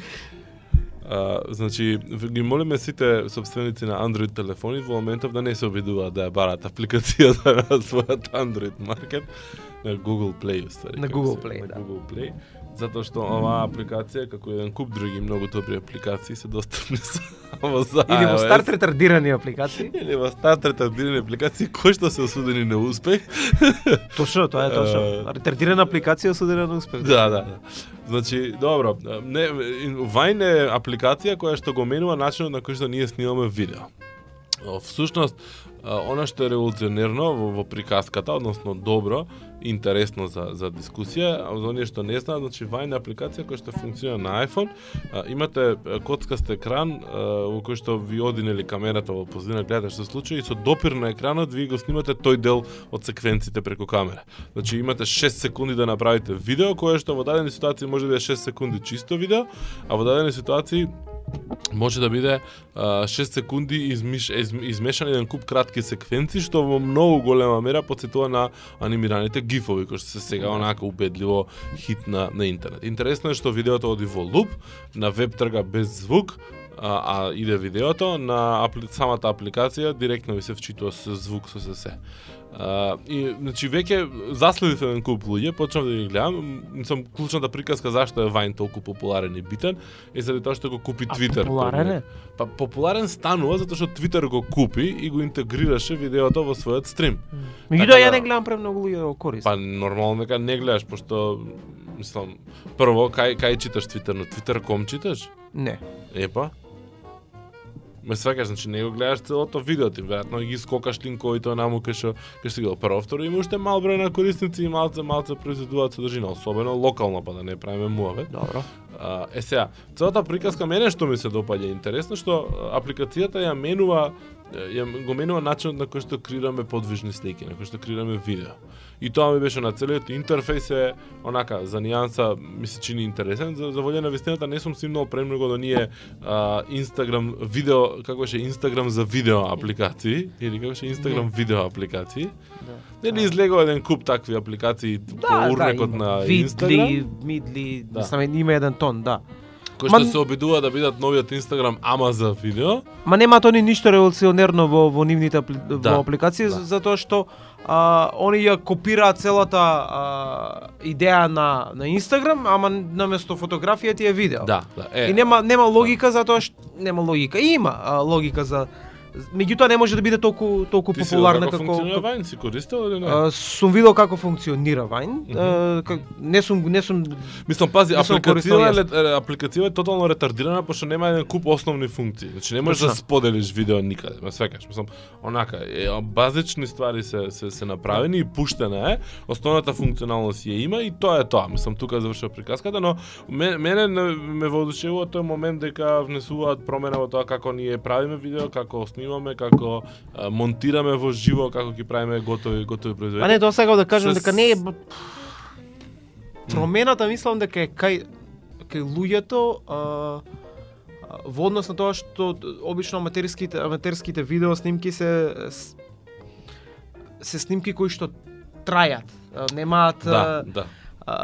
А, значи, ги молиме сите собственици на Android телефони во моментов да не се обидуваат да ја барат апликацијата на својот Android маркет на Google Play, уствари. На Google Play, на да. Google Play, затоа што оваа апликација, како еден куп други многу добри апликации, се достапни само за Или во старт ретардирани апликации. или во старт ретардирани апликации кои што се осудени на успех. Точно, тоа е точно. Ретардирана апликација осудена на успех. Да, да, да. Значи, добро, не, Vine е апликација која што го менува начинот на кој што ние снимаме видео. Всушност, она што е револуционерно во, во приказката, односно добро, интересно за, за дискусија, а за оние што не знаат, значи Vine е апликација која што функционира на iPhone, а, имате коцкаст екран а, во кој што ви оди нели камерата во позадина гледате што се случува и со допир на екранот ви го снимате тој дел од секвенците преку камера. Значи имате 6 секунди да направите видео кое што во дадени ситуации може да е 6 секунди чисто видео, а во дадени ситуации може да биде а, 6 секунди измиш, из, измешан еден куп кратки секвенци што во многу голема мера подсетува на анимираните гифови кои што се сега онака убедливо хит на, на интернет. Интересно е што видеото оди во луп, на веб трга без звук, а, а иде видеото на апли, самата апликација директно ви се вчитува со звук со се се. А, и значи веќе заследив еден куп луѓе, почнав да ги гледам, мислам клучната приказка зашто е Вајн толку популарен и битен е заради тоа што го купи А Твитер. популарен е? Па популарен станува затоа што Твитер го купи и го интегрираше видеото во својот стрим. Меѓутоа Така ја да- не гледам премногу луѓе да го користат. Па нормално дека не гледаш пошто мислам прво кај кај читаш Твитер, на Twitter.com читаш? Не. Епа. Ме сваќаш, значи не го гледаш целото видео, ти веројатно ги скокаш линковите наму кај што кај што ги го прво второ има уште мал број на корисници и малце малце произведуваат содржина, особено локално па да не правиме муавет. Добро. А, е сега, целата приказка мене што ми се допаѓа интересно што апликацијата ја менува ја го менува начинот на кој што креираме подвижни слики, на кој што креираме видео. И тоа ми беше на целиот интерфејс е онака за нијанса ми се чини интересен. За, за волја на вистината не сум симнал премногу до ние а, Инстаграм видео, како беше Инстаграм за видео апликации или како беше Инстаграм видео апликации. Да. Нели излегува еден куп такви апликации по урнекот на Инстаграм. Видли, мидли, Да. мислам има еден тон, да. Кои што се обидува да бидат новиот Инстаграм ама за видео. Ма нема тони ништо револуционерно во во нивните апли... Да, во апликации да. затоа што а, они ја копираат целата а, идеја на на Инстаграм, ама наместо фотографија ти е видео. Да, да. Е, И нема нема логика затоа што нема логика. Има а, логика за меѓутоа не може да биде толку толку ти популарна како како функционира Vine си користел или не? А, сум видел како функционира Vine. а, как, не сум не сум Мислам, пази, јас. е, апликацијава е тотално ретардирана пошто нема еден куп основни функции. Значи не можеш да споделиш видео никаде, ме свекаш. Мислам, онака, е, базични ствари се се се направени и пуштена е, основната функционалност ја има и тоа е тоа. Мислам тука завршува приказката, но ме- мене не- ме воодушевува тој момент дека внесуваат промена во тоа како ние правиме видео, како снимаме, како монтираме во живо, како ги правиме готови готови производи. А не, тоа сакав да кажам Се дека с- не е промената мислам дека е кај кај луѓето а, во однос на тоа што обично аматерските аматерските видео снимки се с- се снимки кои што трајат, немаат Да, да. а,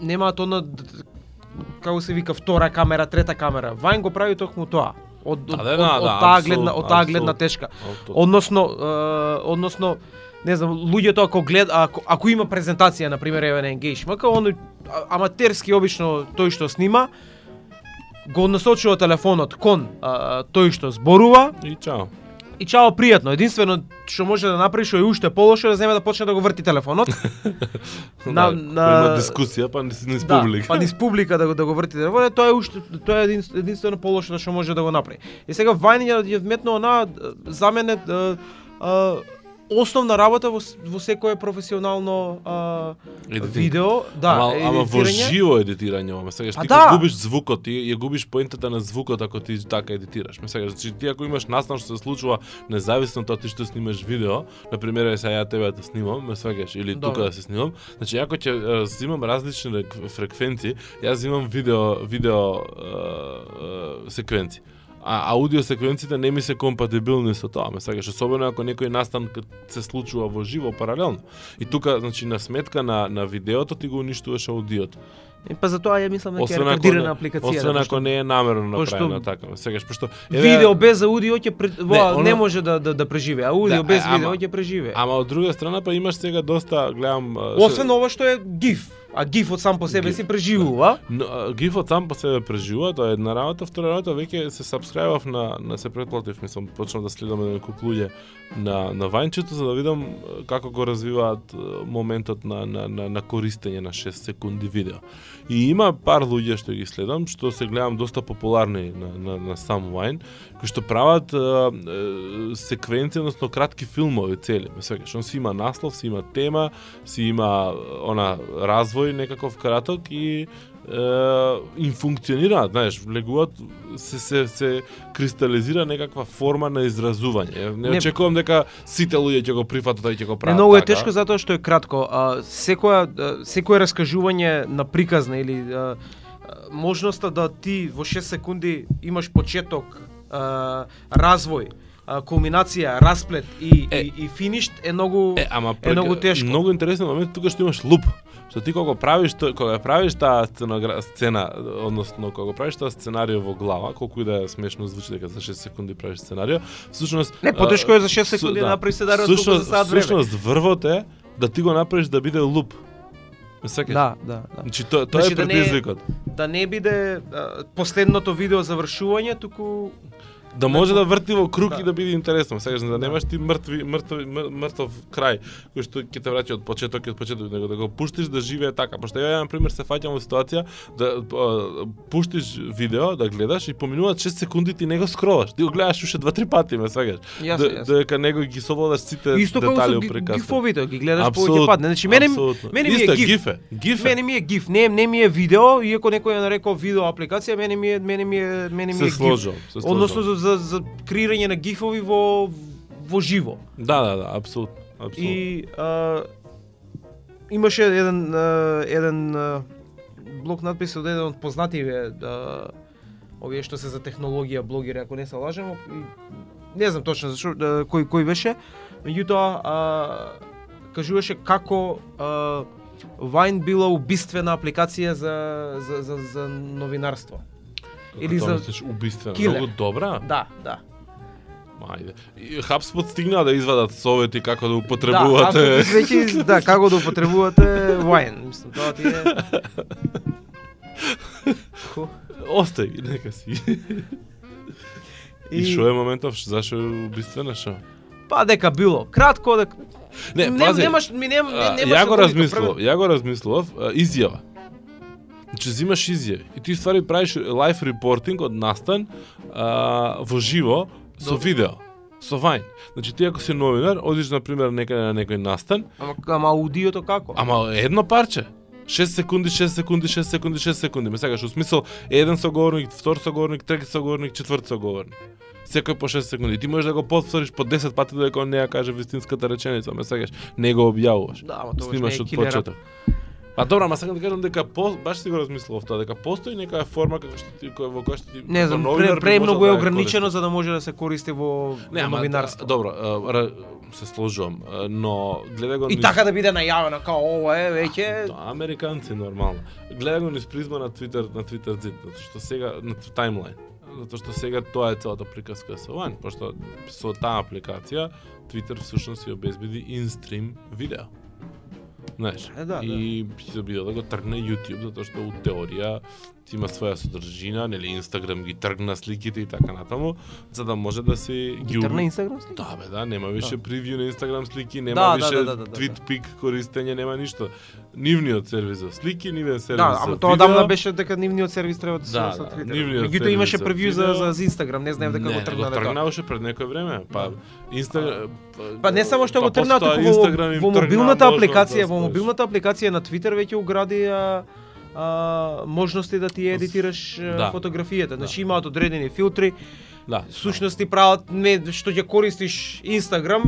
немаат она како се вика втора камера, трета камера. Вајн го прави токму тоа. Од од, Да, да, од, да, од да, таа апсолутно, гледна од таа гледна тешка. Односно, е, односно не знам, луѓето ако глед ако, ако има презентација на пример еве на Engage МК, он аматерски обично тој што снима го насочува телефонот кон а, тој што зборува И чао. И чао пријатно. Единствено што може да направи што е уште полошо е да земе да почне да го врти телефонот. да, на- на- има дискусија, па не не да, публика. па низ публика да го да го врти телефонот, тоа е уште тоа е един, единствено полошо што може да го направи. И сега Вајн ја, ја вметнува на за мене а, а, основна работа во, во секое професионално а, Едитинг. видео, да, ама, ама во едитирање. живо едитирање, ама сега Па ти да. да. губиш звукот, ти ја губиш поентата на звукот ако ти така едитираш. Ме сега, значи ти ако имаш настан што се случува независно тоа ти што снимаш видео, на пример е сега ја тебе да снимам, ме сваќаш или Добро. тука да се снимам, значи ако ќе е, земам различни рек- фреквенции, јас земам видео видео е, е, секвенции. А аудио секвенциите не ми се компатибилни со тоа, ме сакаш особено ако некој настан се случува во живо паралелно. И тука значи на сметка на на видеото ти го уништуваш аудиото. И па затоа ја мислам дека е рекордирана апликација. освен да, ако не е намерно направено така. Сегаш пошто Видео без аудио ќе пре... во, Не, оно- не може да да, да преживее. Аудио Да, без видео ќе преживее. Ама од друга страна па имаш сега доста гледам Освен ова што е гиф. А гифот сам по себе си преживува. Но, гифот сам по себе преживува, тоа е една работа, втора работа веќе се сабскрајбав на на се претплатив, мислам, почнав да следам куп луѓе на на Вајнчето за да видам како го развиваат моментот на на на, на користење на 6 секунди видео. И има пар луѓе што ги следам, што се гледам доста популарни на на, на сам Вајн, кои што прават а, а, секвенции, односно кратки филмови цели. Ме свегаш, он си има наслов, си има тема, си има она развој некаков краток и е, им функционираат, знаеш, влегуваат се се се кристализира некаква форма на изразување. Не, Не- очекувам дека сите луѓе ќе го прифатат и ќе го Не прават. многу е така. тешко затоа што е кратко. А, секоја секое раскажување на приказна или а, можноста да ти во 6 секунди имаш почеток, а, развој, кулминација, расплет и, Е. и, и финиш е многу Е, ама е многу тешко. Многу интересен момент тука што имаш луп. Што ти кога правиш тоа- кога правиш таа сценогра... сцена, односно кога правиш таа сценарио во глава, колку и да е смешно звучи дека за 6 секунди правиш сценарио, всушност Не, потешко е за 6 су- секунди да. да направиш сценарио колку за сад време. всушност врвот е да ти го направиш да биде луп. Сакаш? Да, да, да. Значи тоа тоа Значи е да не е- предизвикот. Да не биде а, последното видео завршување, туку Да може да врти во круг Да. и да биде интересно. Сега да немаш ти мртви мртви мр- мртов крај кој што ќе те враќа од почеток и од почеток, него да го пуштиш да живее така. Пошто ја на пример се фаќам во ситуација да а, пуштиш видео да гледаш и поминуваат 6 секунди ти не го скролаш. Ти го гледаш уште 2-3 пати, ме Да, јасно. дека него ги совладаш сите Исто како детали ги- приказ. гифовите, ги гледаш повеќе Апсолутно, пат. Значи мене мене ми е гиф. гиф е. Гиф е. Мене ми е гиф, не не ми е видео, иако некој ја нарекол видео апликација, мене ми е мене ми е мене ми е гиф. се. Односно за, за, креирање на гифови во во живо. Да, да, да, апсолутно. Апсолутно. И а, имаше еден а, еден а, блог надпис од еден од познативе а, овие што се за технологија блогери, ако не се лажам, и не знам точно зашо а, кој кој беше, меѓутоа а, кажуваше како а, Вајн била убиствена апликација за за за, за новинарство. Или за мислиш килер. Многу добра. Да, да. Ајде. И HubSpot стигна да извадат совети како да Да, употребувате. аз веќе да како да употребувате Вајн, мислам тоа ти е. Остај ги, нека си. И што е моментов, зашо е убиствена шо? Па дека било. Кратко дека Не, не, пази, немаш ми нем, немаш ја го да размислував, ја го размислував, изјава. Значи взимаш изјави и ти ствари правиш лайф репортинг од настан а, во живо со Добро. видео. Со Вајн. Значи ти ако си новинар, одиш на пример некаде на некој настан, Ама, ама аудиото како? Ама едно парче. 6 секунди, 6 секунди, 6 секунди, 6 секунди. Ме сакаш, у смисол, еден соговорник, втор соговорник, трети соговорник, четврт соговорник. Секој по 6 секунди. Ти можеш да го повториш по 10 пати додека он не ја каже вистинската реченица, ме сакаш, не го објавуваш. Да, ама тоа Снимаш не е од почеток. Па добро, ама сакам да кажам дека по, баш си го размислував тоа, дека постои некоја форма како што ти која во која што ти Не како знам, пре, премногу е да ја ограничено за да може да се користи во, Не, во ама новинарство. добро, се сложувам, но гледа го И низ- така да биде најавено као ова е веќе Тоа американци нормално. Гледа го низ призма на Твитер, на Твитер зид, затоа што сега на таймлайн. затоа што сега тоа е целата приказка со Вайн, пошто со таа апликација Twitter всушност си обезбеди инстрим видео. Знаеш, Е, да, и ќе се биде да го тргне YouTube, затоа што у теорија ти има своја содржина, нели Инстаграм ги тргна сликите и така натаму, за да може да се Ги тргна Инстаграм слика? Да, бе, да, нема више превју на Инстаграм слики, нема Да, да, више да, да, да, да, твит пик користење, нема ништо. Нивниот сервис за слики, нивен сервис Да, за ама тоа одамна беше дека нивниот сервис треба да се Да, со да, Twitter. Меѓутоа сервис имаше превју за, за, за Инстаграм, не знаев дека не, го го тргнале тоа. тргнаваше пред некој време. Па Инста Па не само што го па тргнаа, постоа туку во, во мобилната апликација, да во мобилната апликација на Твитер веќе угради а, а, можности да ти едитираш Да. фотографијата. Значи имаат одредени филтри, Да. сушност ти прават не што ќе користиш Инстаграм,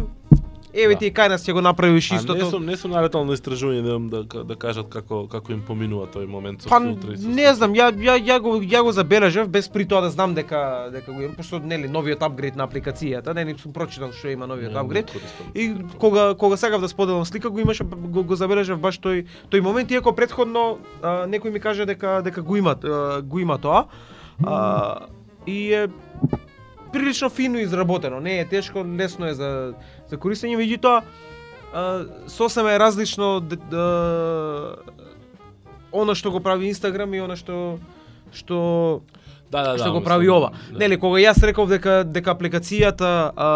еве Да. ти кај нас ќе го направиш А не истото. сум не сум наретал на истражување да, да, да кажат како како им поминува тој момент со Па филтри. не знам, ја ја ја го ја го забележав без при тоа да знам дека дека го имам, пошто нели новиот апгрейд на апликацијата, не сум прочитал што има новиот апгрейд. И кога кога сакав да споделам слика го имаше го, го забележав баш тој тој момент иако претходно а, некој ми каже дека дека го има а, го има тоа. А, и е прилично фино изработено, не е тешко, лесно е за за користење, меѓутоа сосема е различно д, д, она што го прави Инстаграм и она што што Да, да, да. што го мислам, прави ова. да. Нели кога јас реков дека дека апликацијата а,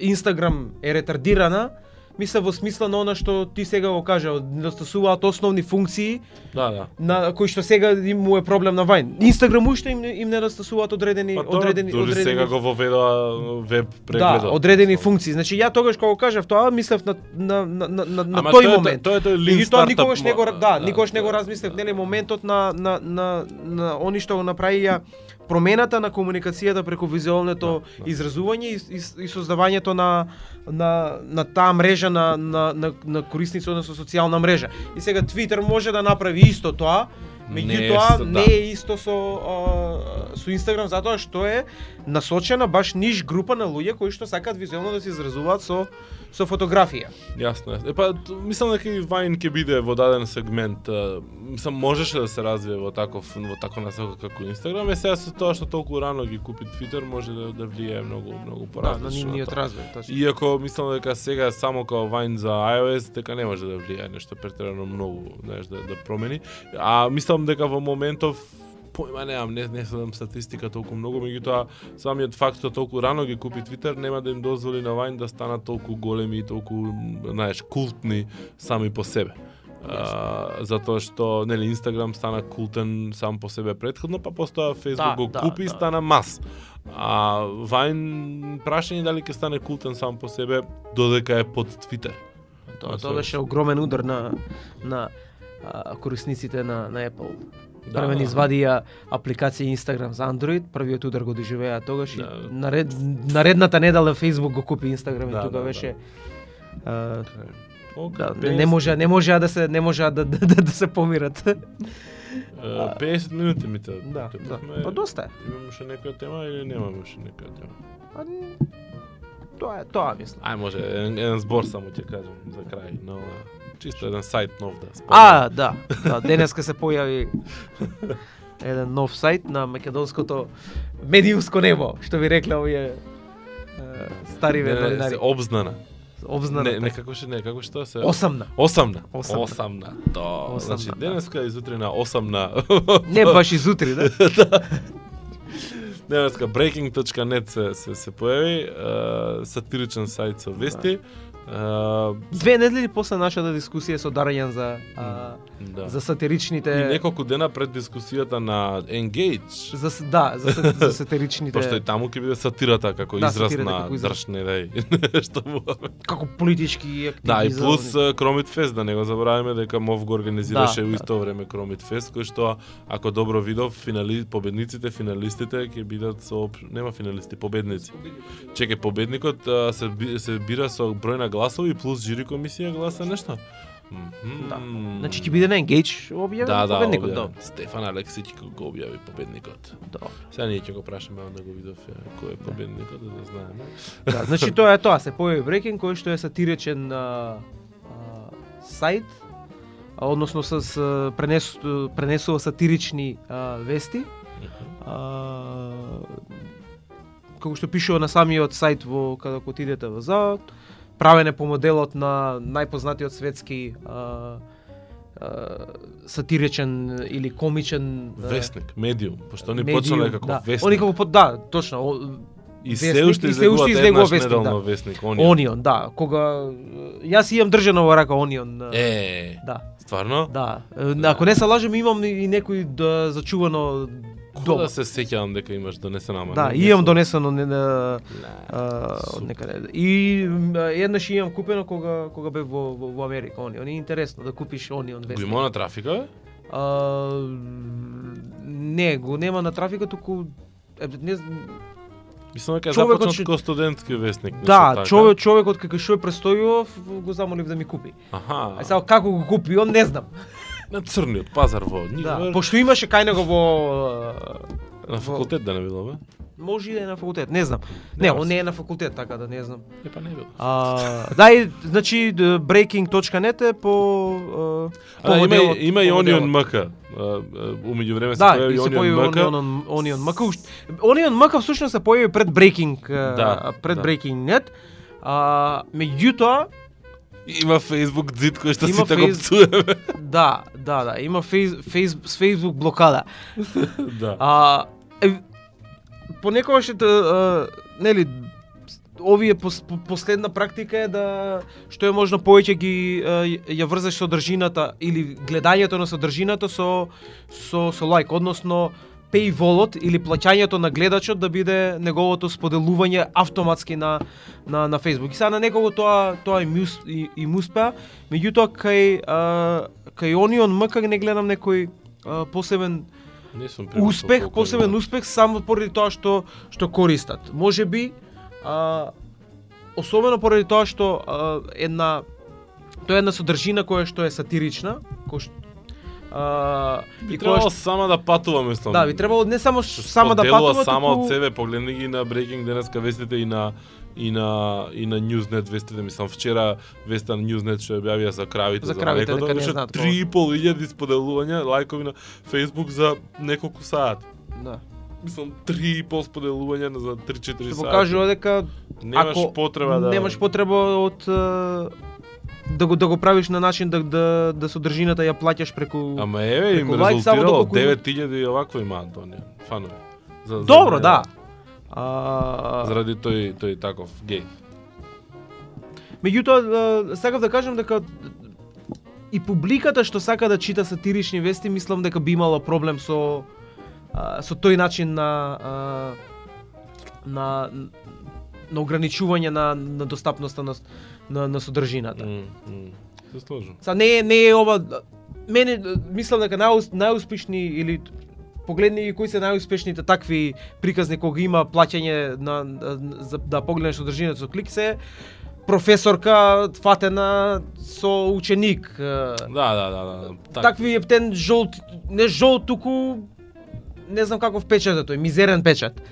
Инстаграм е ретардирана, мисля во смисла на она што ти сега го кажа, недостасуваат основни функции Да, да. на кои што сега им му е проблем на Вајн. Инстаграм уште им им недостасуваат одредени Па тоа, одредени дури одредени сега го воведоа веб Да, прегледот. одредени функции. Значи ја тогаш кога го кажав тоа, мислев на на на на, на, на тој тоа момент. тоа е тој lean Меѓутоа startup никогаш не го да, да, никогаш не го да, размислев, да. нели моментот на на на на они што го направија промената на комуникацијата преку визуалното Да, да. изразување и, и, и создавањето на на на таа мрежа на на на, на корисници односно социјална мрежа. И сега Twitter може да направи исто тоа, меѓутоа исто, не да. е исто со а, со Инстаграм затоа што е насочена баш ниш група на луѓе кои што сакаат визуелно да се изразуваат со со фотографија. Јасно е. Е па т- мислам дека и Вайн ќе биде во даден сегмент, мислам можеше да се развие во таков во таква насока како Инстаграм, е сега со тоа што толку рано ги купи Твитер може да да влијае многу многу Да, поразлично. на нивниот тоа. развој. Точно. Иако мислам дека сега само као Вайн за iOS дека не може да влијае нешто претерано многу, знаеш, да да промени. А мислам дека во моментов појма немам, не, не следам статистика толку многу, меѓутоа самиот факт што толку рано ги купи Твитер нема да им дозволи на Вайн да станат толку големи и толку, знаеш, култни сами по себе. А, затоа што нели Инстаграм стана култен сам по себе предходно, па постоа Facebook Да, го да, купи и да. стана мас. А Вайн прашање дали ќе стане култен сам по себе додека е под Твитер. Тоа тоа беше огромен удар на на а, корисниците на на Apple. Да, Првен да. извадија апликација Instagram за Android, првиот удар го доживеа тогаш Да. и наред, наредната недела Facebook го купи Instagram и Да, тука да, беше а, Ок, да, не, 50 не може не можеа да се не можеа да да, да, да се помират. е, 50 минути ми те. да, да. Па доста е. Имаме уште некоја тема или немаме уште некоја тема? Па, н- Тоа е, тоа мислам. Ај може еден збор само ќе кажам за крај, но чисто еден сајт нов да спомнам. А, да, да, денеска се појави еден нов сајт на македонското медиумско небо, што ви рекле овие е, стари новинари. обзнана. Обзнана. Не, не како ше, не, како што се Осамна. Осамна. Осамна. Осамна. То, Осамна, значи да. денеска изутрина осамна. Не баш изутри, да? Денеска breaking.net се се се појави, е, сатиричен сајт со вести. Е, Две недели после нашата дискусија со Дарјан за а, да. за сатиричните И неколку дена пред дискусијата на Engage, за да, за, за сатиричните пошто и таму ќе биде сатирата како Да, израз на како израз. држ не дај нешто му. како политички активизам. Да, и плюс Кромит Фест, да не го забравиме дека МОВ го организираше Да, у да. исто време Кромит Фест, кој што ако добро видов, финали победниците, финалистите ќе бидат со нема финалисти, победници. Чекај, победникот се се бира со број на гласови плюс жири комисија гласа нешто. Да. Значи ќе биде на Engage објавен Да, да, победникот, објавен. Стефан Алексиќ го објави победникот. да. Сега ние ќе го прашаме да го видов кој е победникот, да да знаеме. Да, значи тоа е тоа, се појави Breaking кој што е сатиричен а, а, сајт, а, односно с а, пренес, пренесува сатирични а, вести. А, како што пишува на самиот сајт во кога отидете во за правене по моделот на најпознатиот светски а, а, сатиричен или комичен Вестник, медиум, пошто они почнале како да. вестник. Они како да, точно. о, и вестник, се уште излегува еднаш вестник, да. вестник, Onion. Онион, да. Кога јас имам држано во рака Онион. Е, Да, стварно? да. Ако не се лажем, имам и некој да зачувано Дома. Да се сеќавам дека имаш донесена ама. Да, не- имам донесено не, Не. а, од некаде. И еднаш имам купено кога кога бев во, во, во Америка Онион. И интересно да купиш Го вестник. има на трафика? А, не, го нема на трафика, туку е, не, Мислам дека започнат што- како студентски вестник. да, така. човек човекот како што е престојував, го замолив да ми купи. Аха. А сега како го купи, он не знам. На црниот пазар во Да, Нивер. пошто имаше кај него во На факултет да не било, бе? може и да е на факултет, не знам. Не, Нема он не е на факултет, така да не знам. Е, па не било. А, да, и, значи breaking.net е по а, А, да, има, моделот- и- има и по Onion. MK. А, а, Умеѓу време се Да, појави Onion појави MK. Onion, Onion MK. уште- Onion MK всушност се појави пред Breaking, Да, пред да. Breaking.net. А, меѓутоа, Има Facebook дзид кој што сите го пцуеме. да, да, да, има фейс, фейс, с Facebook блокада. да. А, е, понекогаш е да, а, нели, овие пос, по- последна практика е да што е можно повеќе ги ја врзаш содржината или гледањето на содржината со со со лайк, односно paywallот или плаќањето на гледачот да биде неговото споделување автоматски на на на Facebook. И сега на некого тоа тоа им ус- и, им успеа, меѓутоа кај а, кај Onion МК не гледам некој а, посебен Не сум успех, посебен успех само поради тоа што што користат. Може би а, особено поради тоа што а, една тоа е една содржина која што е сатирична, кој што а, Би требало што сама да патува, мислам. да, би требало не само Што сама да патува, сама туку од себе, погледни ги на Breaking денеска вестите и на и на и на Newsnet вестите, мислам вчера веста на Newsnet што објавија за кравите За за, кравите, млекото, дека не беше знаат кога. 3.500 споделувања, лајкови на Facebook за неколку сати. Да. Мислам 3,5 споделувања за 3-4 Што сати. покажува дека Немаш ако потреба да немаш потреба од да го да го правиш на начин да да да содржината ја плаќаш преку Ама еве им лайк, резултирало доколку има- 9000 и овакво има Антонија. Фанови. За, за Добро, да. А, Заради тој тој таков гей. Меѓутоа, сакав да кажам дека и публиката што сака да чита сатирични вести, мислам дека би имала проблем со со тој начин на на на ограничување на на достапноста на на, на содржината. М, м. Се сложно. Са не е не е ова мене мислам дека најус, најуспешни или погледни ги кои се најуспешните такви приказни кога има плаќање на, за да погледнеш содржината со клик се професорка фатена со ученик. е, Да, да, да, да. Так, Такви ептен жолт, не жолт, туку не знам каков печат е тој, мизерен печат.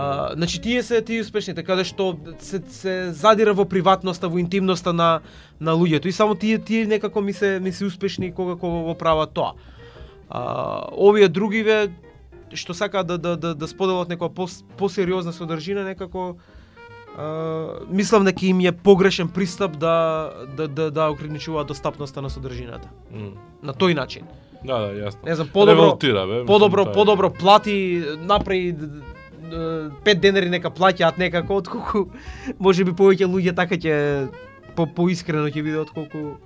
А, значи тие се тие успешните каде што се, се задира во приватноста, во интимноста на на луѓето и само тие тие некако ми се ми се успешни кога кога го прават тоа. А, овие другиве што сакаат да да да, да споделат некоја пос, посериозна содржина некако а, мислам дека им е погрешен пристап да да да, да ограничуваат достапноста на содржината. М. На тој начин. Да, да, јасно. Не знам, подобро Револтира, бе. подобро подобро плати направи пет денари нека плаќаат некако отколку може би повеќе луѓе така ќе по поискрено ќе биде отколку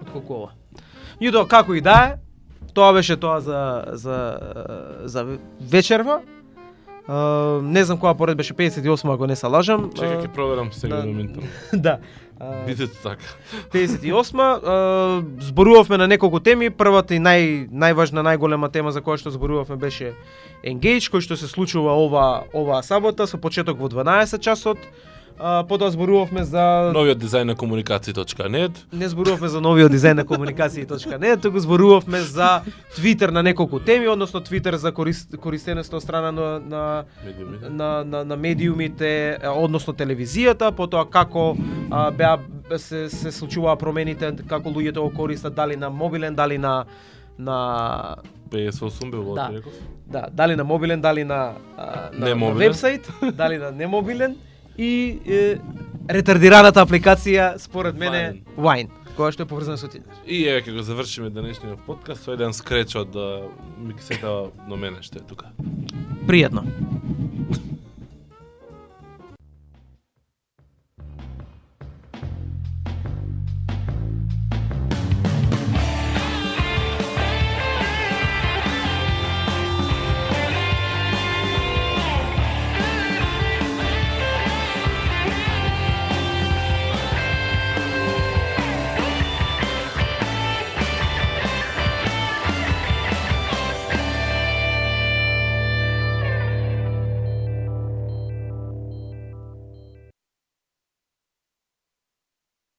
отколку ова. Јудо како и да е, тоа беше тоа за за за вечерва. Uh, не знам која поред беше 58 ако не се лажам. Чекај ќе проверам сега да. минутам. да. Бидете така. 58 а, зборувавме на неколку теми. Првата и нај најважна, најголема тема за која што зборувавме беше Engage, кој што се случува ова оваа сабота со почеток во 12 часот. А, потоа зборувавме за Новиот дизајн на комуникација.нет. не зборувавме за новиот дизајн на комуникации.не, туку зборувавме за Твитер на неколку теми, односно Твитер за корис, користеност од страна на, на Медиумите. на, на, на медиумите, односно телевизијата, потоа како а, беа се се случуваа промените, како луѓето го користат дали на мобилен, дали на на 58 било, Да. реков? Да, дали на мобилен, дали на, а, на, на вебсайт, дали на немобилен и е, ретардираната апликација според мене Wine, која што е поврзана со Tinder. И еве ќе го завршиме денешниот подкаст со еден скреч од а, миксета до мене што е тука. Пријатно.